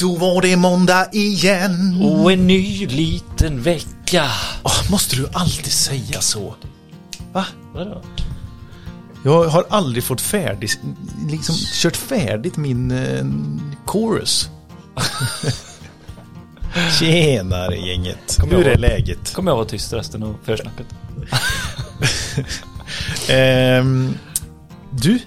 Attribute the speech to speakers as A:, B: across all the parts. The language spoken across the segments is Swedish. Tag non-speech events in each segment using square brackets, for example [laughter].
A: Då var det måndag igen.
B: Och en ny liten vecka.
A: Åh, måste du alltid säga så? Va?
B: Vadå?
A: Jag har aldrig fått färdigt, liksom kört färdigt min eh, chorus. [laughs] Tjenare gänget.
B: Kommer
A: Hur
B: jag
A: är läget?
B: Kommer jag vara tyst resten av försnacket? [laughs]
A: Ehm, du,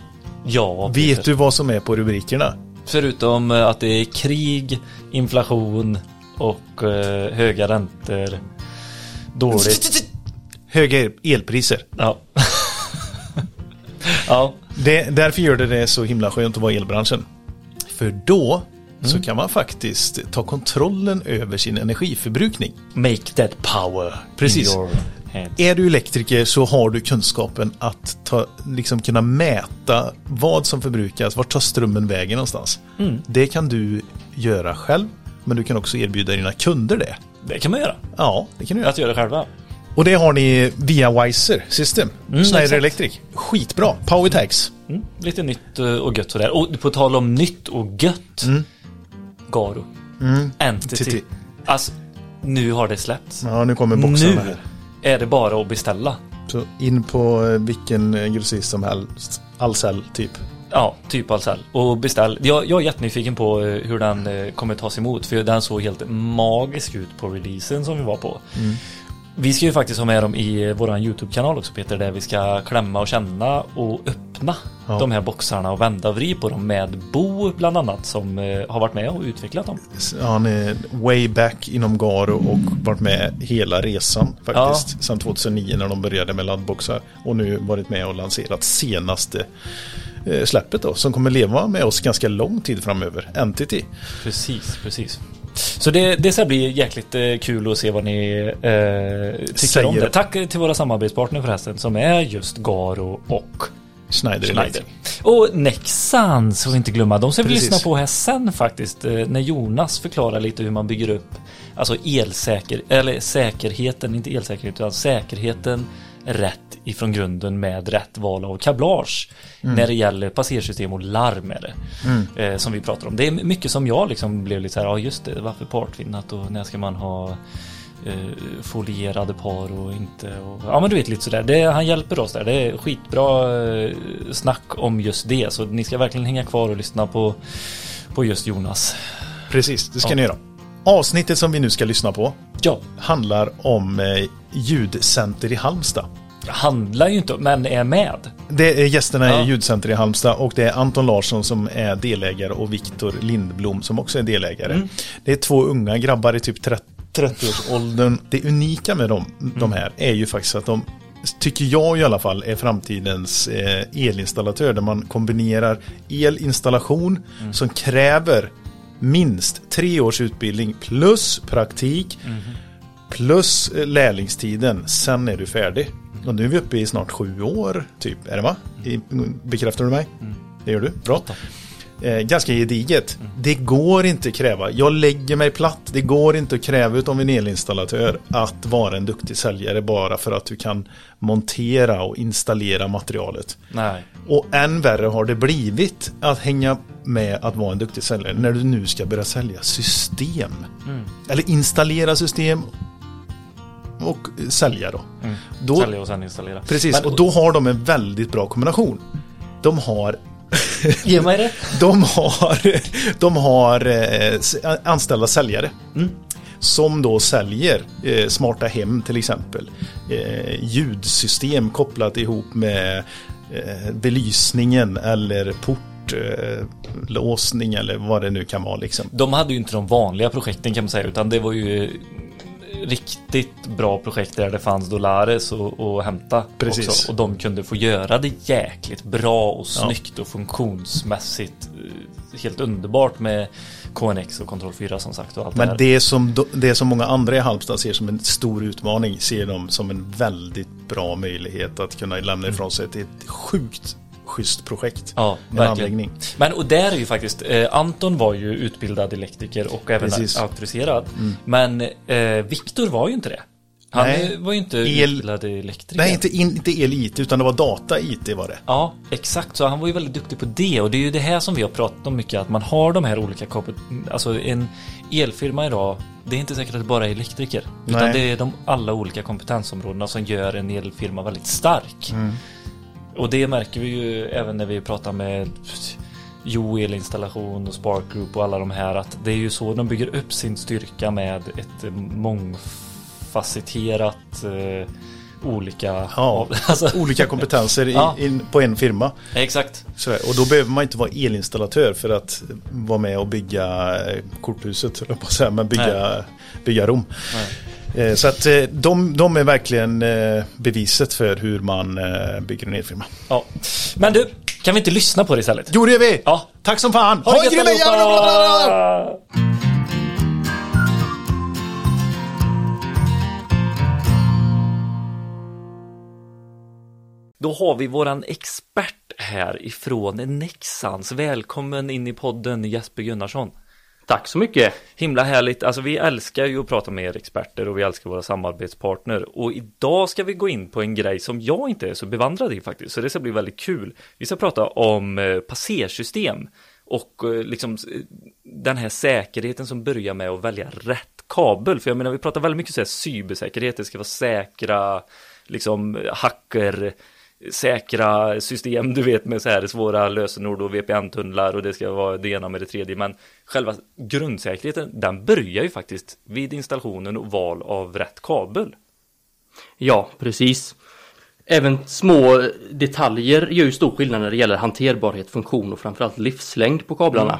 B: Ja,
A: vet
B: Peter.
A: du vad som är på rubrikerna?
B: Förutom eh, att det är krig, inflation och eh, höga räntor. Dåligt. [laughs]
A: Höga elpriser.
B: Ja. [laughs] ja.
A: Det, därför gör det det så himla skönt att vara i elbranschen. För då så kan man faktiskt ta kontrollen över sin energiförbrukning.
B: Make that power.
A: Precis.
B: Your.
A: Är du elektriker så har du kunskapen att ta, liksom kunna mäta vad som förbrukas, vart tar strömmen vägen någonstans. Det kan du göra själv, men du kan också erbjuda dina kunder det.
B: Det kan man göra.
A: Ja, det kan du göra.
B: Att göra det själva.
A: Och det har ni via Wiser System, Schneider
B: exakt.
A: Electric. Skitbra, Power Tags.
B: Mm. Lite nytt eh, och gött sådär. Och på tal om nytt och gött. Garo. Entity.
A: Entity.
B: Alltså, nu har det släppts.
A: Ja, nu kommer boxarna
B: Nu
A: här.
B: Är det bara att beställa.
A: Så in på eh, vilken eh, grossist som helst, Ahlsell typ.
B: Ja, typ Ahlsell. Och beställ. Jag, jag är jättenyfiken på eh, hur den kommer tas emot. För den såg helt magisk ut på releasen som vi var på.
A: Mm.
B: Vi ska ju faktiskt ha med dem i eh, våran YouTube-kanal också Peter. Där vi ska klämma och känna och öppna
A: Ja.
B: de här boxarna och vända och vri på dem med Bo bland annat som eh, har varit med och utvecklat dem.
A: Han är way back inom Garo och varit med hela resan faktiskt. Sedan 2009 när de började med laddboxar. Och nu varit med och lanserat senaste eh, släppet då. Som kommer leva med oss ganska lång tid framöver. Entity.
B: Precis, precis. Så det, det ska bli jäkligt eh, kul att se vad ni eh, tycker
A: Säger
B: om det. Tack till våra samarbetspartner förresten som är just Garo och
A: Schneider,
B: Schneider. Och Nexan, så inte glömma, de ska vi lyssna på här sen faktiskt. eh, När Jonas förklarar lite hur man bygger upp Alltså elsäker, eller säkerheten, inte elsäkerhet utan säkerheten rätt ifrån grunden med rätt val av kablage. När det gäller passersystem och larm är det. Eh, som vi pratar om. Det är mycket som jag liksom blev lite så här, ja just det, varför partvinnat och när ska man ha eh, folierade par och inte och, Ja men du vet lite sådär, det, han hjälper oss där. Det är skitbra eh, snack om just det. Så ni ska verkligen hänga kvar och lyssna på, på just Jonas.
A: Precis, det ska
B: Ja.
A: ni göra. Avsnittet som vi nu ska lyssna på
B: Ja,
A: handlar om eh, ljudcenter i Halmstad.
B: handlar ju inte men är med.
A: Det är gästerna
B: Ja.
A: i ljudcenter i Halmstad och det är Anton Larsson som är delägare och Viktor Lindblom som också är delägare.
B: Mm.
A: Det är två unga grabbar i typ 30 30-årsåldern. Det unika med dem,
B: Mm.
A: de här är ju faktiskt att de tycker jag i alla fall är framtidens eh, elinstallatör där man kombinerar elinstallation
B: Mm.
A: som kräver minst tre års utbildning plus praktik
B: Mm.
A: plus eh, lärlingstiden. Sen är du färdig. Och nu är vi uppe i snart sju år, typ. Är det va? I, bekräftar du mig? Det gör du? Bra. Eh, ganska gediget. Det går inte att kräva. Jag lägger mig platt. Det går inte att kräva utav en elinstallatör att vara en duktig säljare bara för att du kan montera och installera materialet.
B: Nej.
A: Och än värre har det blivit att hänga med att vara en duktig säljare när du nu ska börja sälja system. Eller installera system och sälja då. då
B: Sälja och sen installera.
A: precis,
B: Men,
A: och då har de en väldigt bra kombination. De har [laughs]
B: Ge mig det.
A: de har, de har eh, anställda säljare. Som då säljer eh, smarta hem till exempel. Eh, ljudsystem kopplat ihop med eh, belysningen eller portlåsning eh, låsning eller vad det nu kan vara. Liksom.
B: De hade ju inte de vanliga projekten kan man säga, utan det var ju riktigt bra projekt där det fanns dollares att hämta.
A: Precis.
B: Också. Och de kunde få göra det jäkligt bra och snyggt och funktionsmässigt eh, helt underbart med KNX och Control 4 som sagt. Och allt det
A: Men
B: här.
A: det som, det som många andra i Halmstad ser som en stor utmaning ser de som en väldigt bra möjlighet att kunna lämna ifrån sig till ett sjukt schysst projekt.
B: Ja,
A: en
B: verkligen.
A: anläggning.
B: Men och där är ju faktiskt, eh, Anton var ju utbildad elektriker och även
A: Precis.
B: auktoriserad. Men eh, Viktor var ju inte det. Han
A: Nej.
B: var ju inte
A: El-
B: utbildad elektriker.
A: Nej, inte, in, inte el-IT utan det var data-IT var det.
B: Ja, exakt. Så han var ju väldigt duktig på det. Och det är ju det här som vi har pratat om mycket. Att man har de här olika Alltså en elfirma idag. Det är inte säkert att det bara är elektriker. Utan
A: Nej.
B: det är de alla olika kompetensområdena som gör en elfirma väldigt stark.
A: Mm.
B: Och det märker vi ju även när vi pratar med Jo elinstallation och Spark Group och alla de här. Att det är ju så de bygger upp sin styrka med ett mångfacetterat eh, olika...
A: Ja. [laughs]
B: alltså,
A: Olika kompetenser i,
B: Ja.
A: in, på en firma.
B: exakt.
A: Sådär. Och då behöver man inte vara elinstallatör för att vara med och bygga eh, korthuset, jag på att säga, men bygga, bygga Rom. Eh, Så att eh, de, de är verkligen eh, beviset för hur man eh, bygger en elfirma.
B: Ja. Men du, kan vi inte lyssna på det istället?
A: Jo, det gör vi!
B: Ja.
A: Tack som fan!
B: Ha det gött
A: grym dag!
B: allihopa! Då har vi våran expert här ifrån Nexans. Välkommen in i podden Jesper Gunnarsson.
C: Tack så mycket.
B: Himla härligt. Alltså vi älskar ju att prata med er experter och vi älskar våra samarbetspartner. Och idag ska vi gå in på en grej som jag inte är så bevandrad i faktiskt. Så det ska bli väldigt kul. Vi ska prata om eh, passersystem och eh, liksom den här säkerheten som börjar med att välja rätt kabel. För jag menar, vi pratar väldigt mycket så här cybersäkerhet. Det ska vara säkra, liksom hacker säkra system, du vet med så här svåra lösenord och VPN-tunnlar och det ska vara det ena med det tredje. Men själva grundsäkerheten, den börjar ju faktiskt vid installationen och val av rätt kabel.
C: Ja, precis. Även små detaljer gör ju stor skillnad när det gäller hanterbarhet, funktion och framförallt livslängd på kablarna.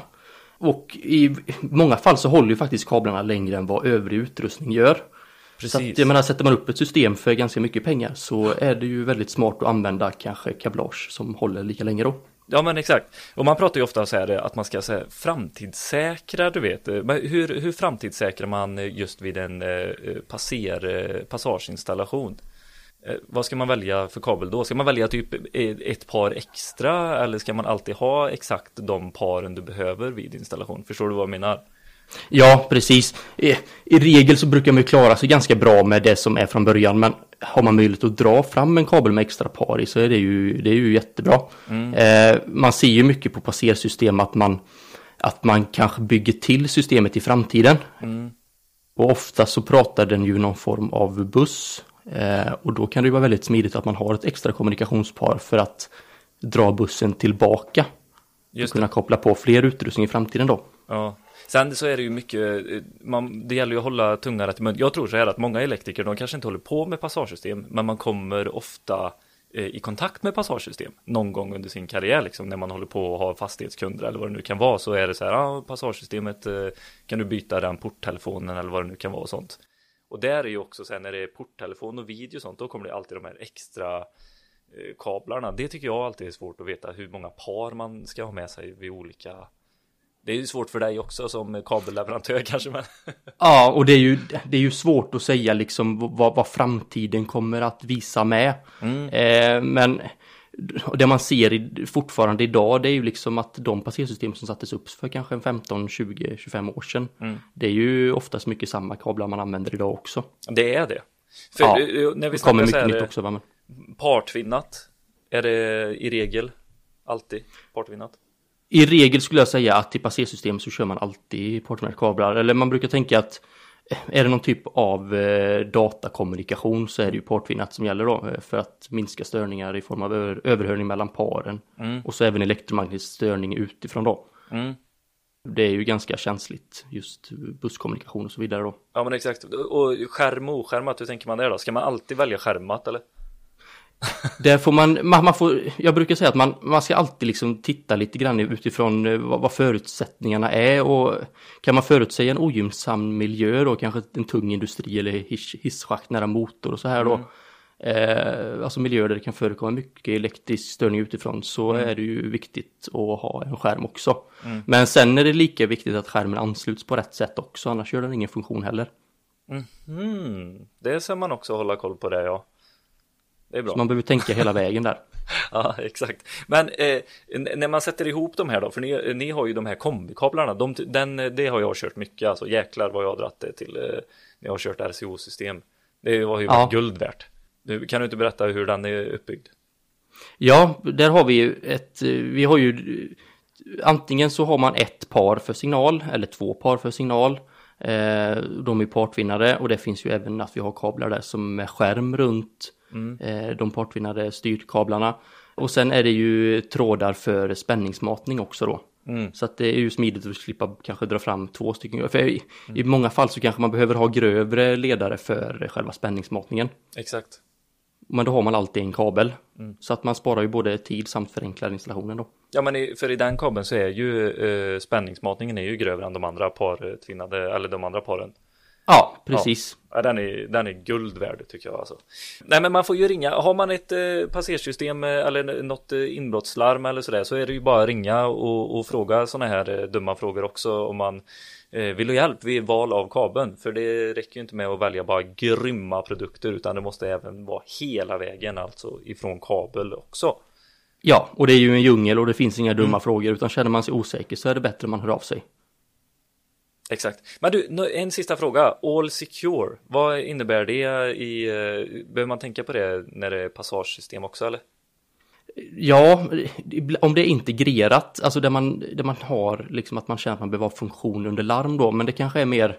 C: Och i många fall så håller ju faktiskt kablarna längre än vad övrig utrustning gör. Så att, jag menar, sätter man upp ett system för ganska mycket pengar så är det ju väldigt smart att använda kanske kablage som håller lika länge då.
B: Ja men exakt. Och man pratar ju ofta så här att man ska säga framtidssäkra, du vet. Men hur, hur framtidssäkrar man just vid en eh, passer, eh, passageinstallation? Eh, vad ska man välja för kabel då? Ska man välja typ ett par extra eller ska man alltid ha exakt de paren du behöver vid installation? Förstår du vad jag menar?
C: Ja, precis. I, I regel så brukar man ju klara sig ganska bra med det som är från början, men har man möjlighet att dra fram en kabel med extra par i så är det ju, det är ju jättebra. Eh, man ser ju mycket på passersystem att man, att man kanske bygger till systemet i framtiden. Och ofta så pratar den ju någon form av buss. Eh, och då kan det ju vara väldigt smidigt att man har ett extra kommunikationspar för att dra bussen tillbaka.
B: Just
C: och kunna koppla på fler utrustning i framtiden då.
B: Ja. Sen så är det ju mycket, eh, man, det gäller ju att hålla tungan rätt i mun. Jag tror så här att många elektriker, de kanske inte håller på med passagesystem, men man kommer ofta eh, i kontakt med passagesystem någon gång under sin karriär, liksom när man håller på och har fastighetskunder eller vad det nu kan vara, så är det så här, ah, ja, passagesystemet, eh, kan du byta den porttelefonen eller vad det nu kan vara och sånt. Och där är ju också sen när det är porttelefon och video och sånt, då kommer det alltid de här extra eh, kablarna. Det tycker jag alltid är svårt att veta hur många par man ska ha med sig vid olika det är ju svårt för dig också som kabelleverantör [laughs] kanske men
C: Ja, och det är ju, det är ju svårt att säga liksom vad, vad framtiden kommer att visa med. Eh, men det man ser i, fortfarande idag det är ju liksom att de passersystem som sattes upp för kanske en 15, 20, 25 år sedan. Det är ju oftast mycket samma kablar man använder idag också.
B: det är det. För
C: Ja,
B: när vi
C: Det kommer mycket
B: här
C: nytt också va? Men...
B: partvinnat är det i regel alltid partvinnat.
C: I regel skulle jag säga att i passersystem så kör man alltid portnätkablar. Eller man brukar tänka att eh, är det någon typ av eh, datakommunikation så är det ju portvinnat som gäller då eh, för att minska störningar i form av över, överhörning mellan paren. Och så även elektromagnetisk störning utifrån då.
B: Mm.
C: Det är ju ganska känsligt just busskommunikation och så vidare då.
B: Ja men exakt. Och skärm och oskärmat, hur tänker man där då? Ska man alltid välja skärmat eller?
C: Där får man, man, man får, jag brukar säga att man, man ska alltid liksom titta lite grann utifrån eh, vad, vad förutsättningarna är och kan man förutsäga en ogynnsam miljö då, kanske en tung industri eller hiss, hisschakt nära motor och så här då. Eh, alltså miljöer där det kan förekomma mycket elektrisk störning utifrån så är det ju viktigt att ha en skärm också. Men sen är det lika viktigt att skärmen ansluts på rätt sätt också, annars gör den ingen funktion heller.
B: Mm, det ska man också hålla koll på det ja. Det är bra.
C: Så man behöver tänka hela vägen där. [laughs]
B: Ja, exakt. Men eh, när man sätter ihop de här då, för ni, ni har ju de här kombikablarna, de, den, det har jag kört mycket, alltså jäklar vad jag har dratt det till eh, när jag har kört RCO-system. Det var ju
C: Ja.
B: guld värt. Du, kan du inte berätta hur den är uppbyggd?
C: Ja, där har vi ju ett, eh, vi har ju antingen så har man ett par för signal eller två par för signal. Eh, de är partvinnare och det finns ju även att vi har kablar där som med skärm runt eh, de partvinnade styrkablarna. Och sen är det ju trådar för spänningsmatning också då. Så att det är ju smidigt att slippa kanske dra fram två stycken. För i, i många fall så kanske man behöver ha grövre ledare för själva spänningsmatningen.
B: Exakt.
C: Men då har man alltid en kabel. Så att man sparar ju både tid samt förenklar installationen då.
B: Ja men i, för i den kabeln så är ju eh, spänningsmatningen är ju grövre än de andra partvinnade, eller de andra paren.
C: Ja, precis.
B: Ja, den, är, den är guld värd tycker jag alltså. Nej men man får ju ringa, har man ett eh, passersystem eh, eller något eh, inbrottslarm eller sådär så är det ju bara ringa och, och fråga sådana här eh, dumma frågor också om man eh, vill ha hjälp vid val av kabeln. För det räcker ju inte med att välja bara grymma produkter utan det måste även vara hela vägen alltså ifrån kabel också.
C: Ja, och det är ju en djungel och det finns inga dumma frågor utan känner man sig osäker så är det bättre man hör av sig.
B: Exakt. Men du, en sista fråga. All secure, vad innebär det i, eh, behöver man tänka på det när det är passagesystem också eller?
C: Ja, om det är integrerat, alltså där man, där man har liksom att man känner att man behöver ha funktion under larm då, men det kanske är mer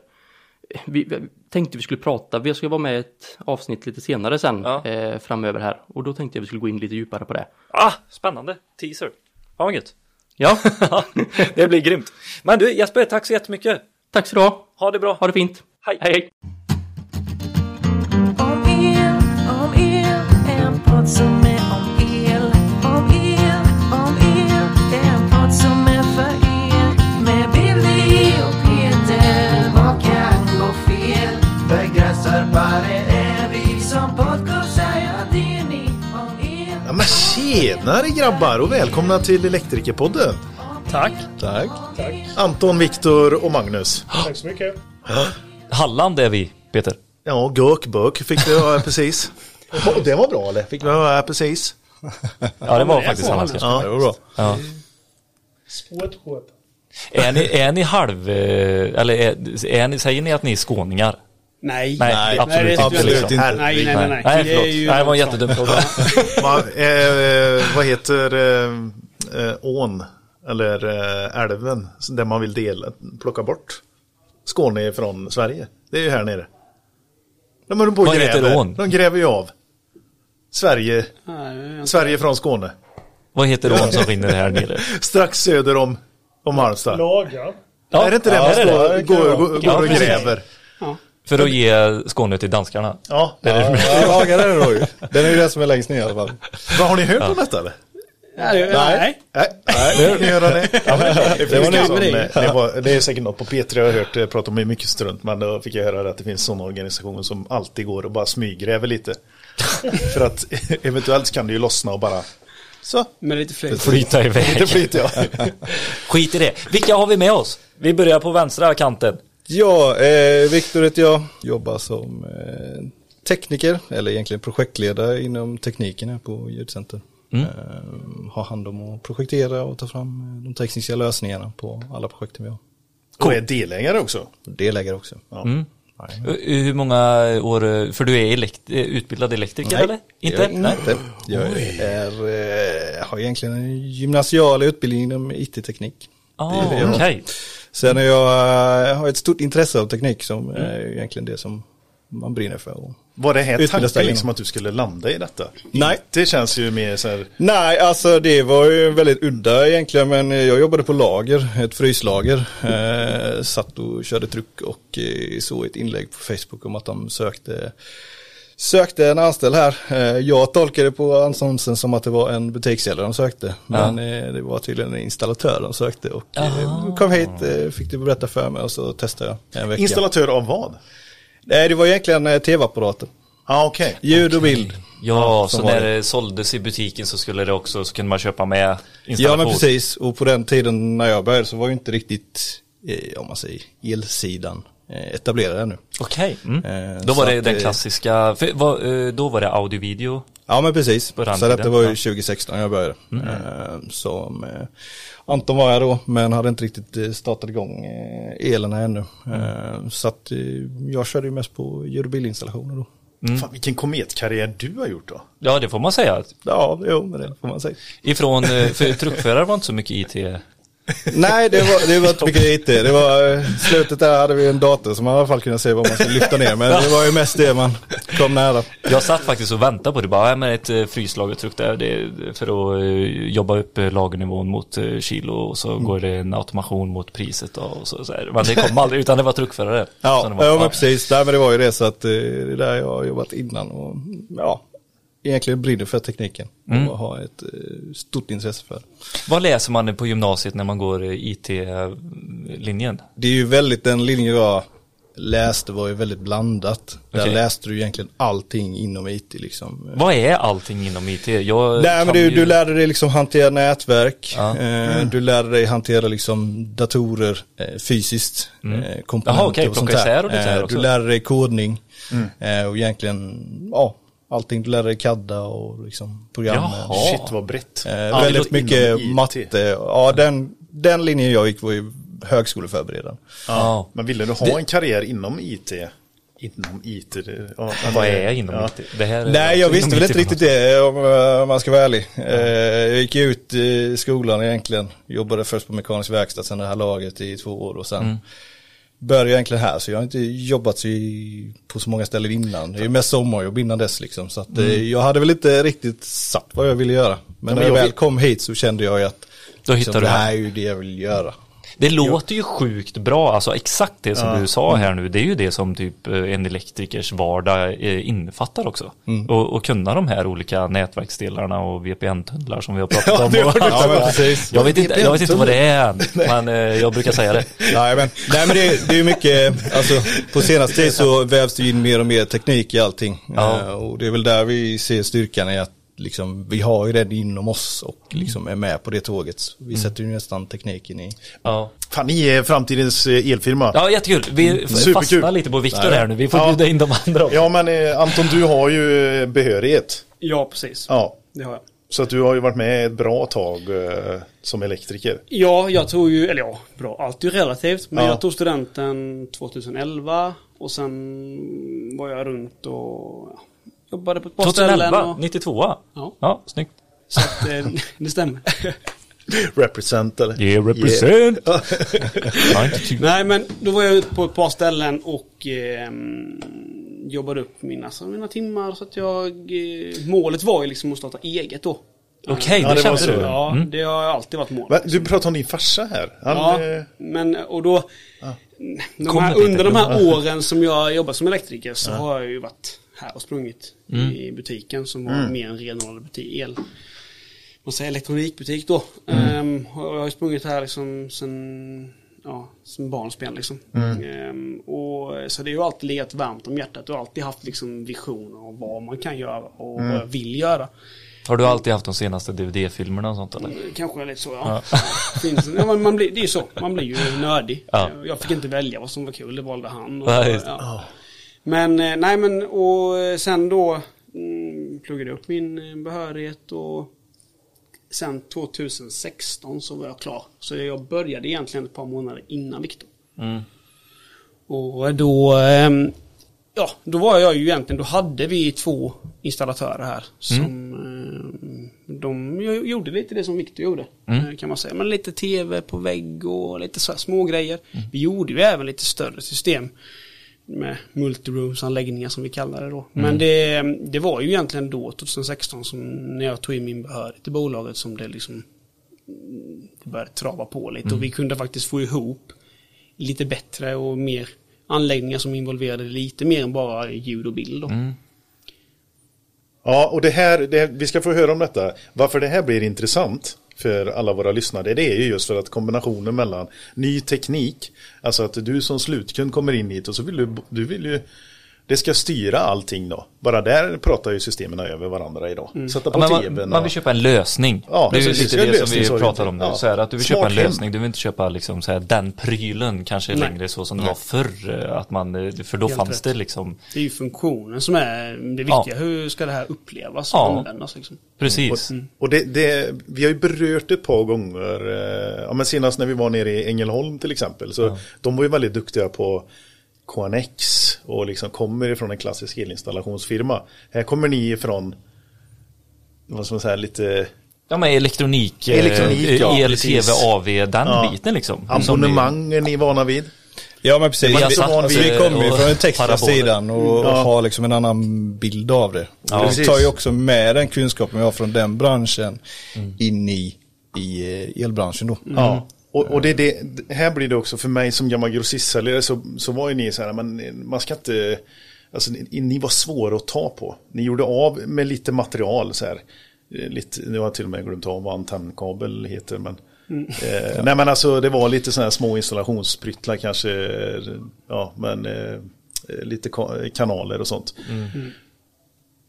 C: vi, vi tänkte vi skulle prata, vi ska vara med i ett avsnitt lite senare sen
B: Ja.
C: eh, framöver här och då tänkte jag vi skulle gå in lite djupare på det.
B: Ah, spännande! Teaser. Fan vad gött.
C: Ja, [laughs]
B: det blir grymt. Men du Jesper, tack så jättemycket.
C: tack så du ha.
B: Ha det bra.
C: Ha det fint.
B: Hej.
C: Hej, hej.
A: Tjenare grabbar och välkomna till Elektrikerpodden.
B: Tack.
A: Tack. Anton, Viktor och Magnus.
D: Tack så mycket.
B: Halland är vi, Peter.
A: Ja, gök, bök fick vi höra precis. [laughs] Och det var bra eller? Fick vi höra precis?
B: Ja, det var faktiskt halländska.
A: Ja, det var bra.
B: Ja. Är ni, är ni halv, eh, eller är, är ni, säger ni att ni är skåningar?
D: Nej.
B: Nej, absolut
D: det
B: inte.
D: tycker jag
A: Absolut inte.
D: Nej, nej, nej. nej.
B: Nej,
D: Det är
B: förlåt.
D: ju
B: Nej, det var en jättedum fråga.
A: Va, [laughs] eh, vad heter eh, eh, ån eller eh, älven där man vill dela, plocka bort Skåne från Sverige? Det är ju här nere. De håller på och
B: Vad heter
A: gräver.
B: ån?
A: De gräver ju av Sverige,
D: Nej,
A: Sverige från Skåne.
B: Vad heter ån som rinner här nere? [laughs]
A: Strax söder om, om Halmstad.
D: Lagar.
B: Ja,
A: är det inte det
B: ja,
A: man
B: är
A: står,
B: det?
A: går,
B: Ja,
A: och
B: precis.
A: gräver?
B: För att ge Skåne till danskarna.
A: Ja.
B: Det är det.
E: Ja, [laughs] lagar är det då ju. Den är ju den som är längst ner i alla fall.
A: Vad har ni hört om detta eller?
D: Nej. nej.
A: Nej, nej, ni höra det? Ja, det,
D: Det var det.
A: det, var, det är säkert något på P3 jag har hört eh, prata om mycket strunt, men då fick jag höra att det finns sådana organisationer som alltid går och bara smyggräver lite. [laughs] För att eventuellt kan det ju lossna och bara så,
D: Med lite fläkt.
B: Flyta iväg.
A: det flyter jag. [laughs]
B: Skit i det. Vilka har vi med oss? Vi börjar på vänstra kanten.
E: Ja, eh, Viktor heter jag. Jobbar som eh, tekniker, eller egentligen projektledare inom tekniken här på Ljudcenter. Eh, har hand om att projektera och ta fram eh, de tekniska lösningarna på alla projekten vi har.
A: Och är delägare också.
E: Delägare också.
A: Ja.
B: Mm.
E: Nej.
B: Uh, Hur många år, för du är elekt, eh, utbildad elektriker eller? Inte?
E: Jag, är inte. Jag är, eh, har egentligen en gymnasial utbildning inom IT-teknik.
B: Ah,
E: Det är Sen är jag, jag har ett stort intresse av teknik som är egentligen det som man brinner för.
A: Var det här tanken liksom att du skulle landa i detta?
E: Nej.
A: Det känns ju mer så här,
E: Nej, alltså det var ju väldigt udda egentligen men jag jobbade på lager, ett fryslager. Eh, satt och körde tryck och eh, såg ett inlägg på Facebook om att de sökte Sökte en anställd här. Eh, jag tolkade på annonsen som att det var en butikssäljare de sökte. Men eh, det var tydligen en installatör de sökte. Och eh, kom hit, fick du berätta för mig och så testade jag en vecka.
A: installatör av vad?
E: Nej, det var egentligen tv-apparater.
A: Ja, ah, okej.
E: Ljud och bild.
B: Ja, så när
E: det.
B: det såldes i butiken så skulle det också, så kunde man köpa med
E: Ja
B: installation.
E: men precis och på den tiden när jag började så var ju inte riktigt, eh, om man säger elsidan eh, etablerad ännu.
B: Okej. Mm.
E: Eh,
B: Då var
E: så
B: det
E: att,
B: den
E: eh,
B: klassiska, för, då var det audio-video.
E: Ja men precis, så detta
B: tiden,
E: var ju
B: ja.
E: 2016 jag började. Eh, som eh, Anton var jag då men hade inte riktigt startat igång elen ännu. Eh, så att jag körde ju mest på ljud och bildinstallationer då.
A: Fan, vilken kometkarriär du har gjort då.
B: Ja, det får man säga.
E: Ja, jo, men det får man säga.
B: Ifrån, för truckförare var inte så mycket IT.
E: Nej, det var, det var inte mycket IT. Det var, eh, slutet där hade vi en dator som man i alla fall kunde se vad man skulle lyfta ner. Men det var ju mest det man kom nära.
B: Jag satt faktiskt och väntade på det bara, men ett eh, fryslagertruck där det för att eh, jobba upp lagernivån mot kilo och så
E: Mm.
B: går det en automation mot priset och så, så här. Men det kom aldrig, utan det var truckförare.
E: Ja,
B: det var,
E: ja men precis. Nej, men det var ju det så att det är där jag har jobbat innan. Och, ja, egentligen brinner för tekniken. Och har ett eh, stort intresse för.
B: Vad läser man på gymnasiet när man går eh, IT-linjen?
E: Det är ju väldigt, den linjen jag läste var ju väldigt blandat. Där läste du egentligen allting inom IT liksom.
B: Vad är allting inom IT? Jag
E: Nej men du,
B: ju-
E: du lärde dig liksom hantera nätverk,
B: Ja.
E: eh, du lärde dig hantera liksom datorer eh, fysiskt, eh, komponenter
B: Jaha, okej,
E: och sånt där.
B: och.
E: Du lärde dig kodning eh, och egentligen, ja, allting. Du lärde dig CADda och liksom programmen.
B: Jaha.
A: Shit vad brett.
E: Eh,
B: Ja,
E: väldigt mycket matte. Ja, den, den linjen jag gick var ju högskoleförberedande.
B: Ja.
A: Men ville du ha en karriär inom IT? Inom IT? det- Ja,
B: Vad är inom
A: ja.
B: IT? Det här är
E: Nej, jag visste väl inte riktigt det om eh, om man ska vara ärlig. Eh, Jag gick ut i skolan egentligen, jobbade först på mekanisk verkstad, sen det här laget i två år och sen började egentligen här. Så jag har inte jobbat i, på så många ställen innan. Det är mest sommarjobb innan dess liksom. Så att, eh, jag hade väl inte riktigt satt vad jag ville göra. Men
A: men
E: när jag väl kom hit så kände jag att
B: Då
E: liksom, det här är ju det jag vill göra.
B: Det låter ju sjukt bra, alltså exakt det som
A: Ja.
B: du sa här nu, det är ju det som typ eh, en elektrikers vardag eh, innefattar också.
E: Mm.
B: Och, och kunna de här olika nätverksdelarna och VPN-tunnlar som vi har pratat om.
E: Ja, precis.
B: jag, vet inte, jag vet inte vad det är, [laughs] men eh, jag brukar säga det. [laughs]
E: Nej men, nej, men det, det är mycket, alltså på senaste tid så vävs det in mer och mer teknik i allting.
B: Ja.
E: Och det är väl där vi ser styrkan i att liksom, vi har ju det inom oss och liksom är med på det tåget. Så vi sätter ju nästan tekniken i.
B: Ja,
A: Fan, ni är framtidens eh, elfirma.
B: ja jättekul. Vi
A: Superkul.
B: fastnar lite på Viktor här nu, vi får
A: Ja.
B: bjuda in de andra också.
A: Ja, men eh, Anton, du har ju eh, behörighet.
D: Ja, precis.
A: Ja.
D: Det har jag.
A: Så att du har ju varit med ett bra tag eh, som elektriker.
D: Ja, jag tog ju, eller ja, bra, allt är ju relativt. Men
A: Ja.
D: jag tog studenten 2011 och sen var jag runt och ja, jobbade på ett par ställen.
B: 2011,
D: Och,
B: 92
D: Ja.
B: Ja, snyggt.
D: så att, eh, [laughs] det stämmer. [laughs]
A: Represent eller?
B: Yeah, represent. [laughs] Ty-
D: Nej, men då var jag ute på ett par ställen och ehm, jobbade upp mina, alltså, mina timmar. Så att jag, eh, målet var ju liksom att starta eget då.
B: Okej,
A: Ja,
B: det
A: det så.
B: du.
D: Ja,
B: Mm.
D: det har alltid varit målet.
A: Du pratar om din farsa här. Han,
D: Ja,
A: eh,
D: men och då de
B: Kom
D: här, under de här åren som jag jobbat som elektriker så har jag ju varit här och sprungit
B: Mm.
D: i butiken som var mer en renodlad butik, el. Man säger elektronikbutik då.
B: Mm.
D: Ehm, och jag har ju sprungit här liksom sen, ja, som barnsben liksom.
B: Mm.
D: Ehm, och, så det har ju alltid legat varmt om hjärtat och alltid haft liksom visioner om vad man kan göra och
B: Mm.
D: vad jag vill göra.
B: Har du alltid haft de senaste DVD-filmerna och sånt eller?
D: Kanske lite så ja. [laughs] Finns, ja man blir, det är ju så, man blir ju nördig.
B: Ja.
D: Jag fick inte välja vad som var kul, det valde han. Och,
B: Ja,
D: ja. Men eh, nej men och eh, sen då mm, pluggade jag upp min eh, behörighet och sen 2016 så var jag klar. Så jag började egentligen ett par månader innan Viktor.
B: Mm.
D: Och då, ehm, ja, då var jag ju egentligen, då hade vi två installatörer här som ehm, de gjorde lite det som Victor gjorde. eh, Kan man säga. Men lite tv på vägg och lite så små grejer. Vi gjorde ju även lite större system. Med multirooms-anläggningar som vi kallar det då. Men det, det var ju egentligen då, 2016, som när jag tog in min behörighet till bolaget som det liksom det började trava på lite och vi kunde faktiskt få ihop lite bättre och mer anläggningar som involverade lite mer än bara ljud och bild. Då.
A: Ja, och det här, det, vi ska få höra om detta. Varför det här blir intressant för alla våra lyssnare, det är ju just för att kombinationen mellan ny teknik, alltså att du som slutkund kommer in hit och så vill du, du vill ju, det ska styra allting då. Bara där pratar ju systemen över varandra idag. Sätta på
B: Ja,
A: tvn
B: man,
A: och...
B: man vill köpa en lösning.
A: Ja,
B: det är ju
A: precis.
B: lite
A: Det
B: som vi pratar om nu.
A: Ja.
B: Så här, att du vill
A: Smart
B: köpa en
A: hem.
B: lösning, du vill inte köpa liksom så här, den prylen kanske
D: Nej.
B: längre så som det var förr. eh, Att man, eh, för då
D: Helt
B: fanns
D: rätt.
B: det liksom,
D: Det är ju funktionen som är det viktiga. Hur ska det här upplevas och
B: Ja.
D: användas? Liksom.
B: precis.
A: Och det, det, vi har ju berört ett par gånger, eh, ja, men senast när vi var nere i Ängelholm till exempel, så de var ju väldigt duktiga på KNX och liksom kommer ifrån en klassisk elinstallationsfirma. Här kommer ni ifrån, vad ska man säga, lite
B: Ja men elektronik, eh,
A: Elektronik, ja,
B: el,
A: precis.
B: tv, AV, den
A: Ja.
B: biten liksom.
A: abonnemang är ni vana vid.
E: Ja men precis,
B: Vi
E: vi, alltså, vi kommer ju
B: eh,
E: från den tekniska sidan och, och
A: Ja.
E: har liksom en annan bild av det.
B: Ja,
E: och vi tar ju också med den kunskapen vi har från den branschen
B: Mm.
E: in i, i eh, elbranschen då.
A: Ja. Och, och det, är det, här blir det också för mig som gammal grossistsäljare så, så var ju ni så här, men man ska inte, alltså ni, ni var svåra att ta på. Ni gjorde av med lite material så här. Eh, Lite, nu har jag till och med glömt av vad antennkabel heter. Men, eh, nej men alltså det var lite sådana här små installationspryttlar kanske. eh, Ja men eh, lite ka- kanaler och sånt.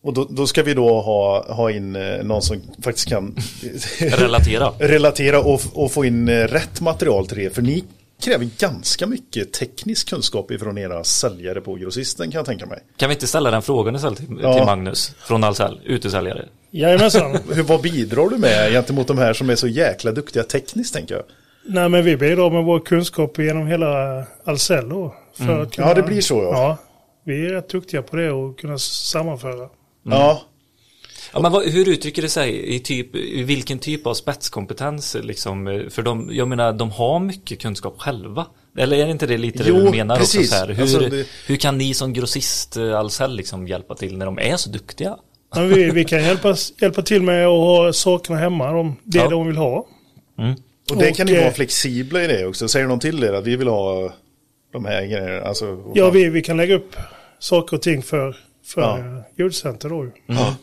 A: Och då, då ska vi då ha, ha in eh, någon som faktiskt kan [laughs]
B: Relatera.
A: relatera och, och få in eh, rätt material till det. För ni kräver ganska mycket teknisk kunskap ifrån era säljare på grossisten kan jag tänka mig.
B: Kan vi inte ställa den frågan istället till,
A: Ja.
B: till Magnus från Ahlsell, utesäljare?
F: Jajamensan. [laughs]
A: Hur, vad bidrar du med gentemot de här som är så jäkla duktiga tekniskt tänker jag?
F: Nej men vi bidrar med vår kunskap genom hela Ahlsell då. För att kunna,
A: Ja, det blir så, ja.
F: Ja, vi är rätt duktiga på det och kunna sammanföra.
A: Ja,
B: Ja, men vad, hur uttrycker det sig i, typ, i vilken typ av spetskompetens liksom? eh, För de, jag menar, de har mycket kunskap själva. Eller är det inte det lite
A: Jo,
B: det du menar också? Så här? Hur,
A: Alltså, det-
B: hur kan ni som grossist eh, Ahlsell liksom hjälpa till när de är så duktiga?
F: Men vi, vi kan hjälpa, hjälpa till med att ha sakerna hemma, de, det
B: Ja.
F: de vill ha.
A: och det kan ni
F: eh,
A: vara flexibla i det också. Säger någon till er att vi vill ha de här grejerna? Alltså,
F: Ja, vi, vi kan lägga upp saker och ting för, för
A: Ja.
F: ja. ljudcenter då ju.
A: Ja.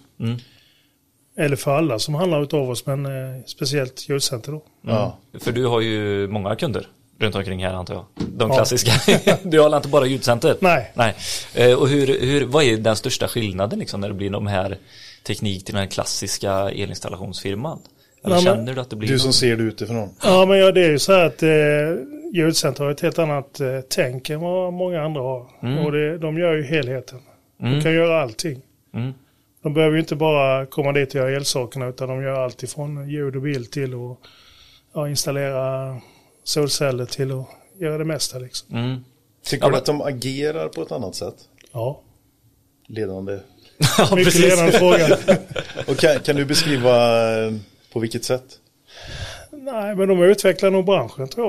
F: Eller för alla som handlar utav oss, men eh, speciellt ljudcenter då.
A: Ja.
B: För du har ju många kunder runt omkring här antar jag. De
F: Ja.
B: klassiska. [laughs] du har inte bara ljudcenter?
F: Nej.
B: Nej. Eh, Och hur, hur, vad är den största skillnaden liksom när det blir de här teknik till den här klassiska elinstallationsfirman? Eller
F: Nej,
B: känner du att det blir
A: Du som ser det utifrån.
F: Ja, men ja, det är ju så här att eh, ljudcenter har ett helt annat eh, tänk än vad många andra har. Och det, de gör ju helheten. De kan göra allting.
B: Mm.
F: De behöver ju inte bara komma dit och göra elsakerna utan de gör allt ifrån ljud och bild till att ja, installera solceller till att göra det mesta liksom.
B: Mm.
A: Tycker
B: Ja,
A: du att de agerar på ett annat sätt?
F: Ja,
A: Ledande. [laughs]
B: Ja,
F: mycket
B: precis.
F: ledande fråga. [laughs]
A: Och kan, kan du beskriva eh, på vilket sätt?
F: Nej, men de utvecklar nog branschen tror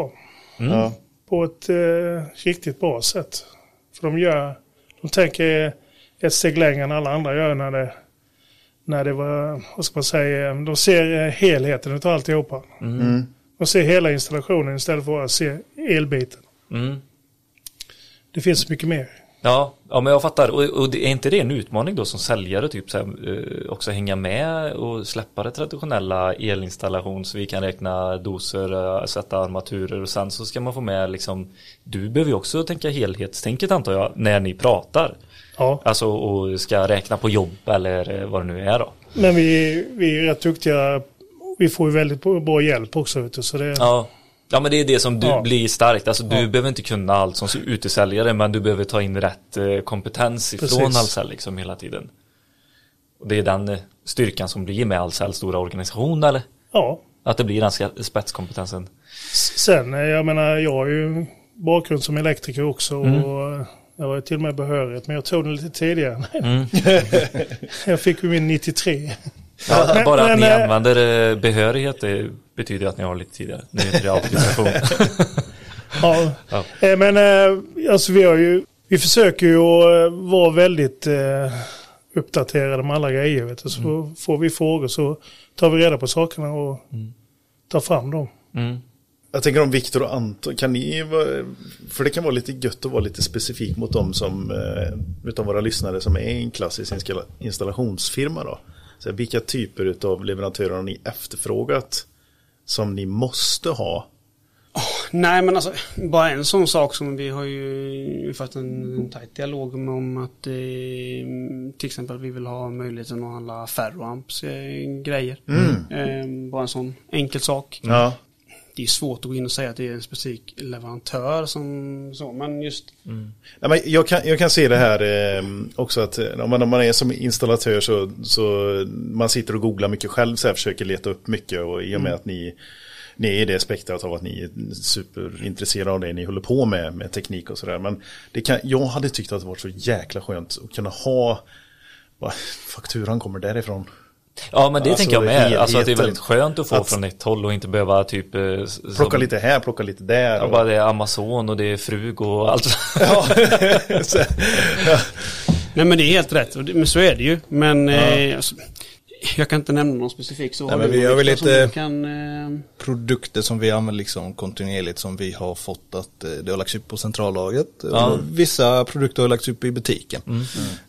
F: jag.
A: Ja.
F: På ett eh, riktigt bra sätt. För de gör, de tänker ett steg längre än alla andra gör när det, när det var, vad ska man säga, de ser eh, helheten utav alltihopa.
A: Mm.
F: De ser hela installationen istället för att se elbiten.
B: Mm.
F: Det finns mycket mer.
B: Ja, ja, men jag fattar. Och, och är inte det en utmaning då som säljare, typ så här, eh, också hänga med och släppa det traditionella elinstallation så vi kan räkna doser, eh, sätta armaturer och sen så ska man få med liksom, du behöver ju också tänka helhetstänket antar jag, när ni pratar.
F: Ja,
B: Alltså och ska räkna på jobb eller vad det nu är då.
F: men vi, vi är rätt duktiga. Vi får ju väldigt bra hjälp också. Vet du, så det,
B: Ja. Ja men det är det som du
F: Ja.
B: blir starkt. Alltså du
F: Ja.
B: behöver inte kunna allt som utesäljare men du behöver ta in rätt eh, kompetens ifrån
F: Precis.
B: Ahlsell liksom hela tiden. Och det är den eh, styrkan som blir med Ahlsells stora organisation eller?
F: ja.
B: Att det blir den spetskompetensen.
F: Sen, eh, jag menar, jag har ju bakgrund som elektriker också.
B: Mm.
F: Och jag var till och med behörighet, men jag tog den lite tidigare.
B: Mm. [laughs]
F: jag fick ju min 93.
B: Ja,
F: Men-
B: bara att
F: men,
B: ni
F: eh,
B: använder eh, behörighet det betyder att ni har lite tidigare. Nu är det auktorisation. [laughs]
F: Ja.
B: Ja.
F: Eh, Men alltså vi har ju, vi försöker ju vara väldigt uppdaterade med alla grejer. Vet du. Så
B: Mm.
F: får vi frågor så tar vi reda på sakerna och tar fram dem.
B: Mm.
A: Jag tänker om Viktor och Anton, kan ni, för det kan vara lite gött att vara lite specifik mot dem som, eh, utav våra lyssnare som är en klassisk installa- installationsfirma då. Så vilka typer av leverantörer har ni efterfrågat som ni måste ha?
D: Nej men alltså, bara en sån sak som vi har ju fått en, tajt dialog med om att eh, till exempel vi vill ha möjligheten att handla ferroamps eh, grejer. Eh, bara en sån enkel sak.
A: Ja,
D: Det är svårt att gå in och säga att det är en specifik leverantör som så, men just
A: Nej, men jag, kan, jag kan se det här eh, också att eh, om man, om man är som installatör så, så man sitter och googlar mycket själv så här, försöker leta upp mycket och i och med att ni ni är i det spektrat av att ni är superintresserade av det ni håller på med, med teknik och sådär. Men det kan, jag hade tyckt att det var så jäkla skönt att kunna ha, vad, fakturan kommer därifrån.
B: Ja men det
A: Alltså,
B: tänker jag med. Alltså att det är
A: helheten.
B: väldigt skönt att få
A: Att-
B: från ett håll och inte behöva typ eh,
A: Plocka
B: som-
A: lite här, plocka lite där.
B: Ja,
A: och-
B: bara det är Amazon och det är Frug och allt. [laughs]
A: Ja. [laughs] Så-
D: Nej men det är helt rätt, men så är det ju. Men eh, alltså, jag kan inte nämna någon specifik så.
E: Nej, men vi har väl lite-
D: Kan, eh,
E: produkter som vi använder liksom kontinuerligt som vi har fått att eh, det har lagts upp på centrallagret.
B: Ja.
E: Vissa produkter har lagts upp i butiken.
D: Mm.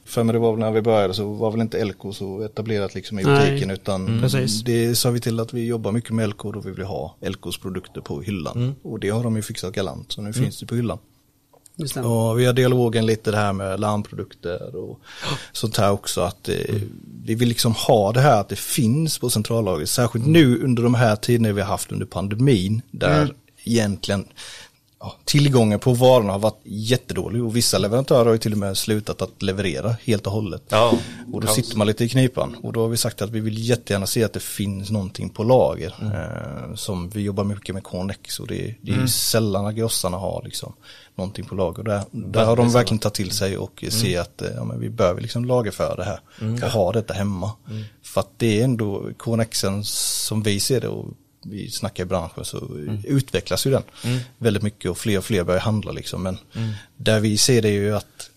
E: För mig det var väl när vi började så var väl inte Elko så etablerat liksom i
D: Nej.
E: butiken utan
D: Precis.
E: det sa vi till att vi jobbar mycket med Elko och vi vill ha Elkos produkter på hyllan.
D: Mm.
E: Och det har de ju fixat galant så nu finns det på hyllan.
D: Det.
E: Och vi har dialogen lite det här med larmprodukter och sånt här också att eh, vi vill liksom ha det här att det finns på centrallagret. Särskilt nu under de här tiderna vi har haft under pandemin där egentligen ja, tillgången på varorna har varit jättedålig och vissa leverantörer har ju till och med slutat att leverera helt och hållet.
B: Ja,
E: Och då
B: kaos.
E: sitter man lite i knipan och då har vi sagt att vi vill jättegärna se att det finns någonting på lager. Eh, som vi jobbar mycket med Connex och det, det är ju sällan grossarna har liksom någonting på lager. Där, där har de verkligen tagit till sig och se att eh, ja, men vi behöver liksom lagerföra det här och ha detta hemma. För att det är ändå Connexen som vi ser det och vi snackar i branschen så utvecklas ju den väldigt mycket och fler och fler börjar handla liksom. Men där vi ser det är ju att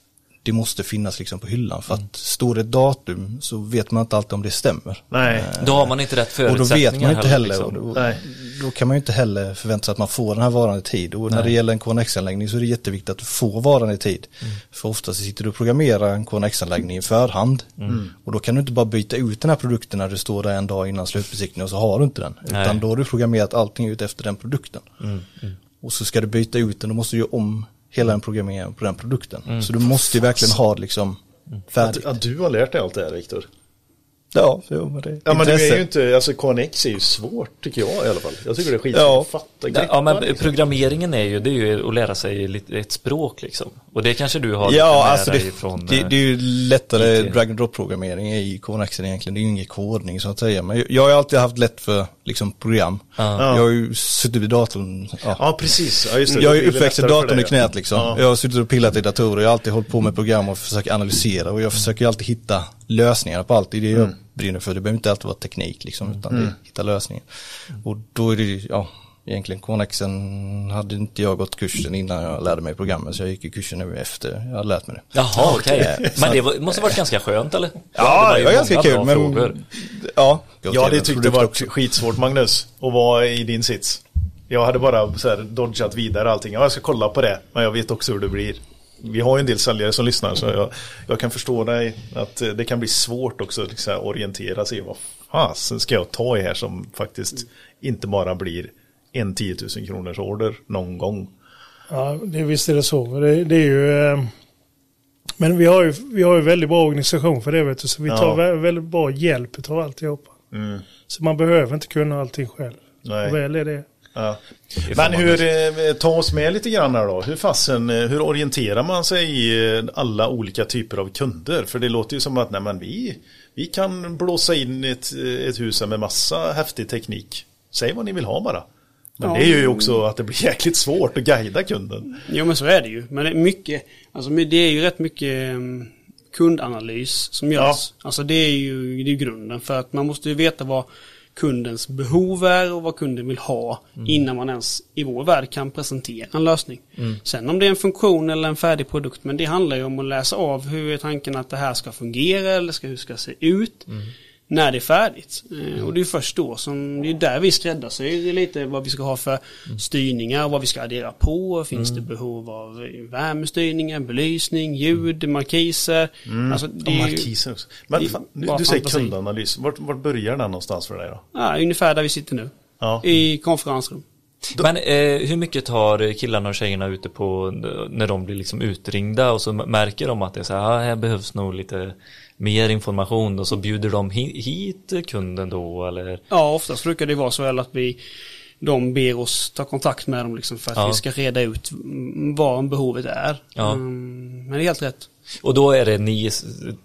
E: det måste finnas liksom på hyllan för att står det ett datum så vet man inte alltid om det stämmer.
A: Nej.
B: Då har man inte rätt
E: Och då
B: förutsättningar
E: vet man inte heller,
B: liksom.
E: och då,
A: Nej.
E: då kan man ju inte heller förvänta sig att man får den här varan i tid. Och när det gäller en KNX-anläggning så är det jätteviktigt att du får varan i tid. För ofta så sitter du och programmerar en KNX-anläggning i förhand. Och då kan du inte bara byta ut den här produkten när du står där en dag innan slutbesiktning och så har du inte den.
B: Nej.
E: Utan då har du programmerat allting ut efter den produkten. Och så ska du byta ut den, då måste du göra om hela den programmeringen på den produkten. Så du måste ju verkligen ha det liksom färdigt.
A: Att, att du har lärt dig allt det här Viktor.
E: Ja, jo, men det
A: Ja men det är ju inte, alltså KNX är ju svårt tycker jag i alla fall. Jag tycker det är skitsvårt
E: Ja.
A: att fatta.
B: Ja,
A: greppa,
B: men
A: liksom.
B: programmeringen är ju, det är ju att lära sig ett språk liksom. Och det kanske du har
E: Ja, alltså det,
B: dig från...
E: det,
B: eh,
E: det är ju lättare drag and drop programmering i Conexen egentligen. Det är ju ingen kodning så att säga. Men jag, har alltid haft lätt för liksom program.
B: Ja.
E: Jag har ju suttit vid datorn. Ja.
A: Ja precis, ja, just det.
E: Jag är uppväxt
A: för
E: datorn i knät liksom.
A: Ja.
E: Jag har suttit och pillat i datorer. Jag har alltid hållit på med program och försökt analysera. Och jag försöker ju alltid hitta lösningar på allt. Det är det jag
A: Mm.
E: brinner för. Det behöver inte alltid vara teknik liksom. Utan det är hitta lösningar. Och då är det ju, ja. Egentligen Conexen hade inte jag gått kursen innan jag lärde mig programmet. Så jag gick ju kursen nu efter jag hade lärt mig det.
B: Jaha, okej.
E: Eh, så
B: Men det var, måste varit ganska skönt eller?
E: Ja, det var ganska kul. Men,
B: frågor.
E: ja,
A: Jag hade tyckt det var skitsvårt Magnus att vara i din sits. Jag hade bara så här dodgat vidare allting. Ja, jag ska kolla på det, men jag vet också hur det blir. Vi har ju en del säljare som lyssnar så jag, jag kan förstå dig att eh, det kan bli svårt också att liksom orientera sig i vad fasen ska jag ta i här som faktiskt inte bara blir en 10 000 kronors order någon gång.
F: Ja, det, visst är det så. Det, det är ju... Eh, men vi har ju, vi har ju väldigt bra organisation för det vet du. Så vi
A: Ja.
F: tar vä- väldigt bra hjälp av alltihopa.
A: Mm.
F: Så man behöver inte kunna allting själv.
A: Nej.
F: Och väl är det.
A: Ja. Men hur, eh, ta oss med lite grann här då. Hur fasen, eh, hur orienterar man sig i alla olika typer av kunder? För det låter ju som att nej, men vi, vi kan blåsa in ett, ett hus med massa häftig teknik. Säg vad ni vill ha bara. Men
D: Ja.
A: det är ju också att det blir [laughs] jäkligt svårt att guida kunden.
D: Jo men så är det ju. Men det är mycket, alltså det är ju rätt mycket um, kundanalys som görs. Alltså det är ju det är grunden för att man måste ju veta vad kundens behov är och vad kunden vill ha innan man ens i vår värld kan presentera en lösning. Sen om det är en funktion eller en färdig produkt men det handlar ju om att läsa av hur är tanken att det här ska fungera eller ska, hur ska det se ut när det är färdigt. Eh, Och det är först då som, det är där vi skräddarsyr lite vad vi ska ha för styrningar, vad vi ska addera på. Finns det behov av värmestyrningar, belysning, ljud, markiser. Alltså, det
A: Och
D: är
A: markiser också. Men
D: det är
A: fan, du, du säger kundanalys. Vart, vart börjar den någonstans för dig då?
D: ja, ungefär där vi sitter nu.
A: Ja.
D: I konferensrum.
B: Men eh, hur mycket tar killarna och tjejerna ute på när de blir liksom utringda och så märker de att det är så här, ah, här behövs nog lite mer information och så bjuder de hi- hit kunden då eller?
D: Ja, oftast brukar det vara så att vi de ber oss ta kontakt med dem liksom för att
B: Ja.
D: vi ska reda ut vad behovet är.
B: Ja.
D: Mm, men det är helt rätt.
B: Och då är det ni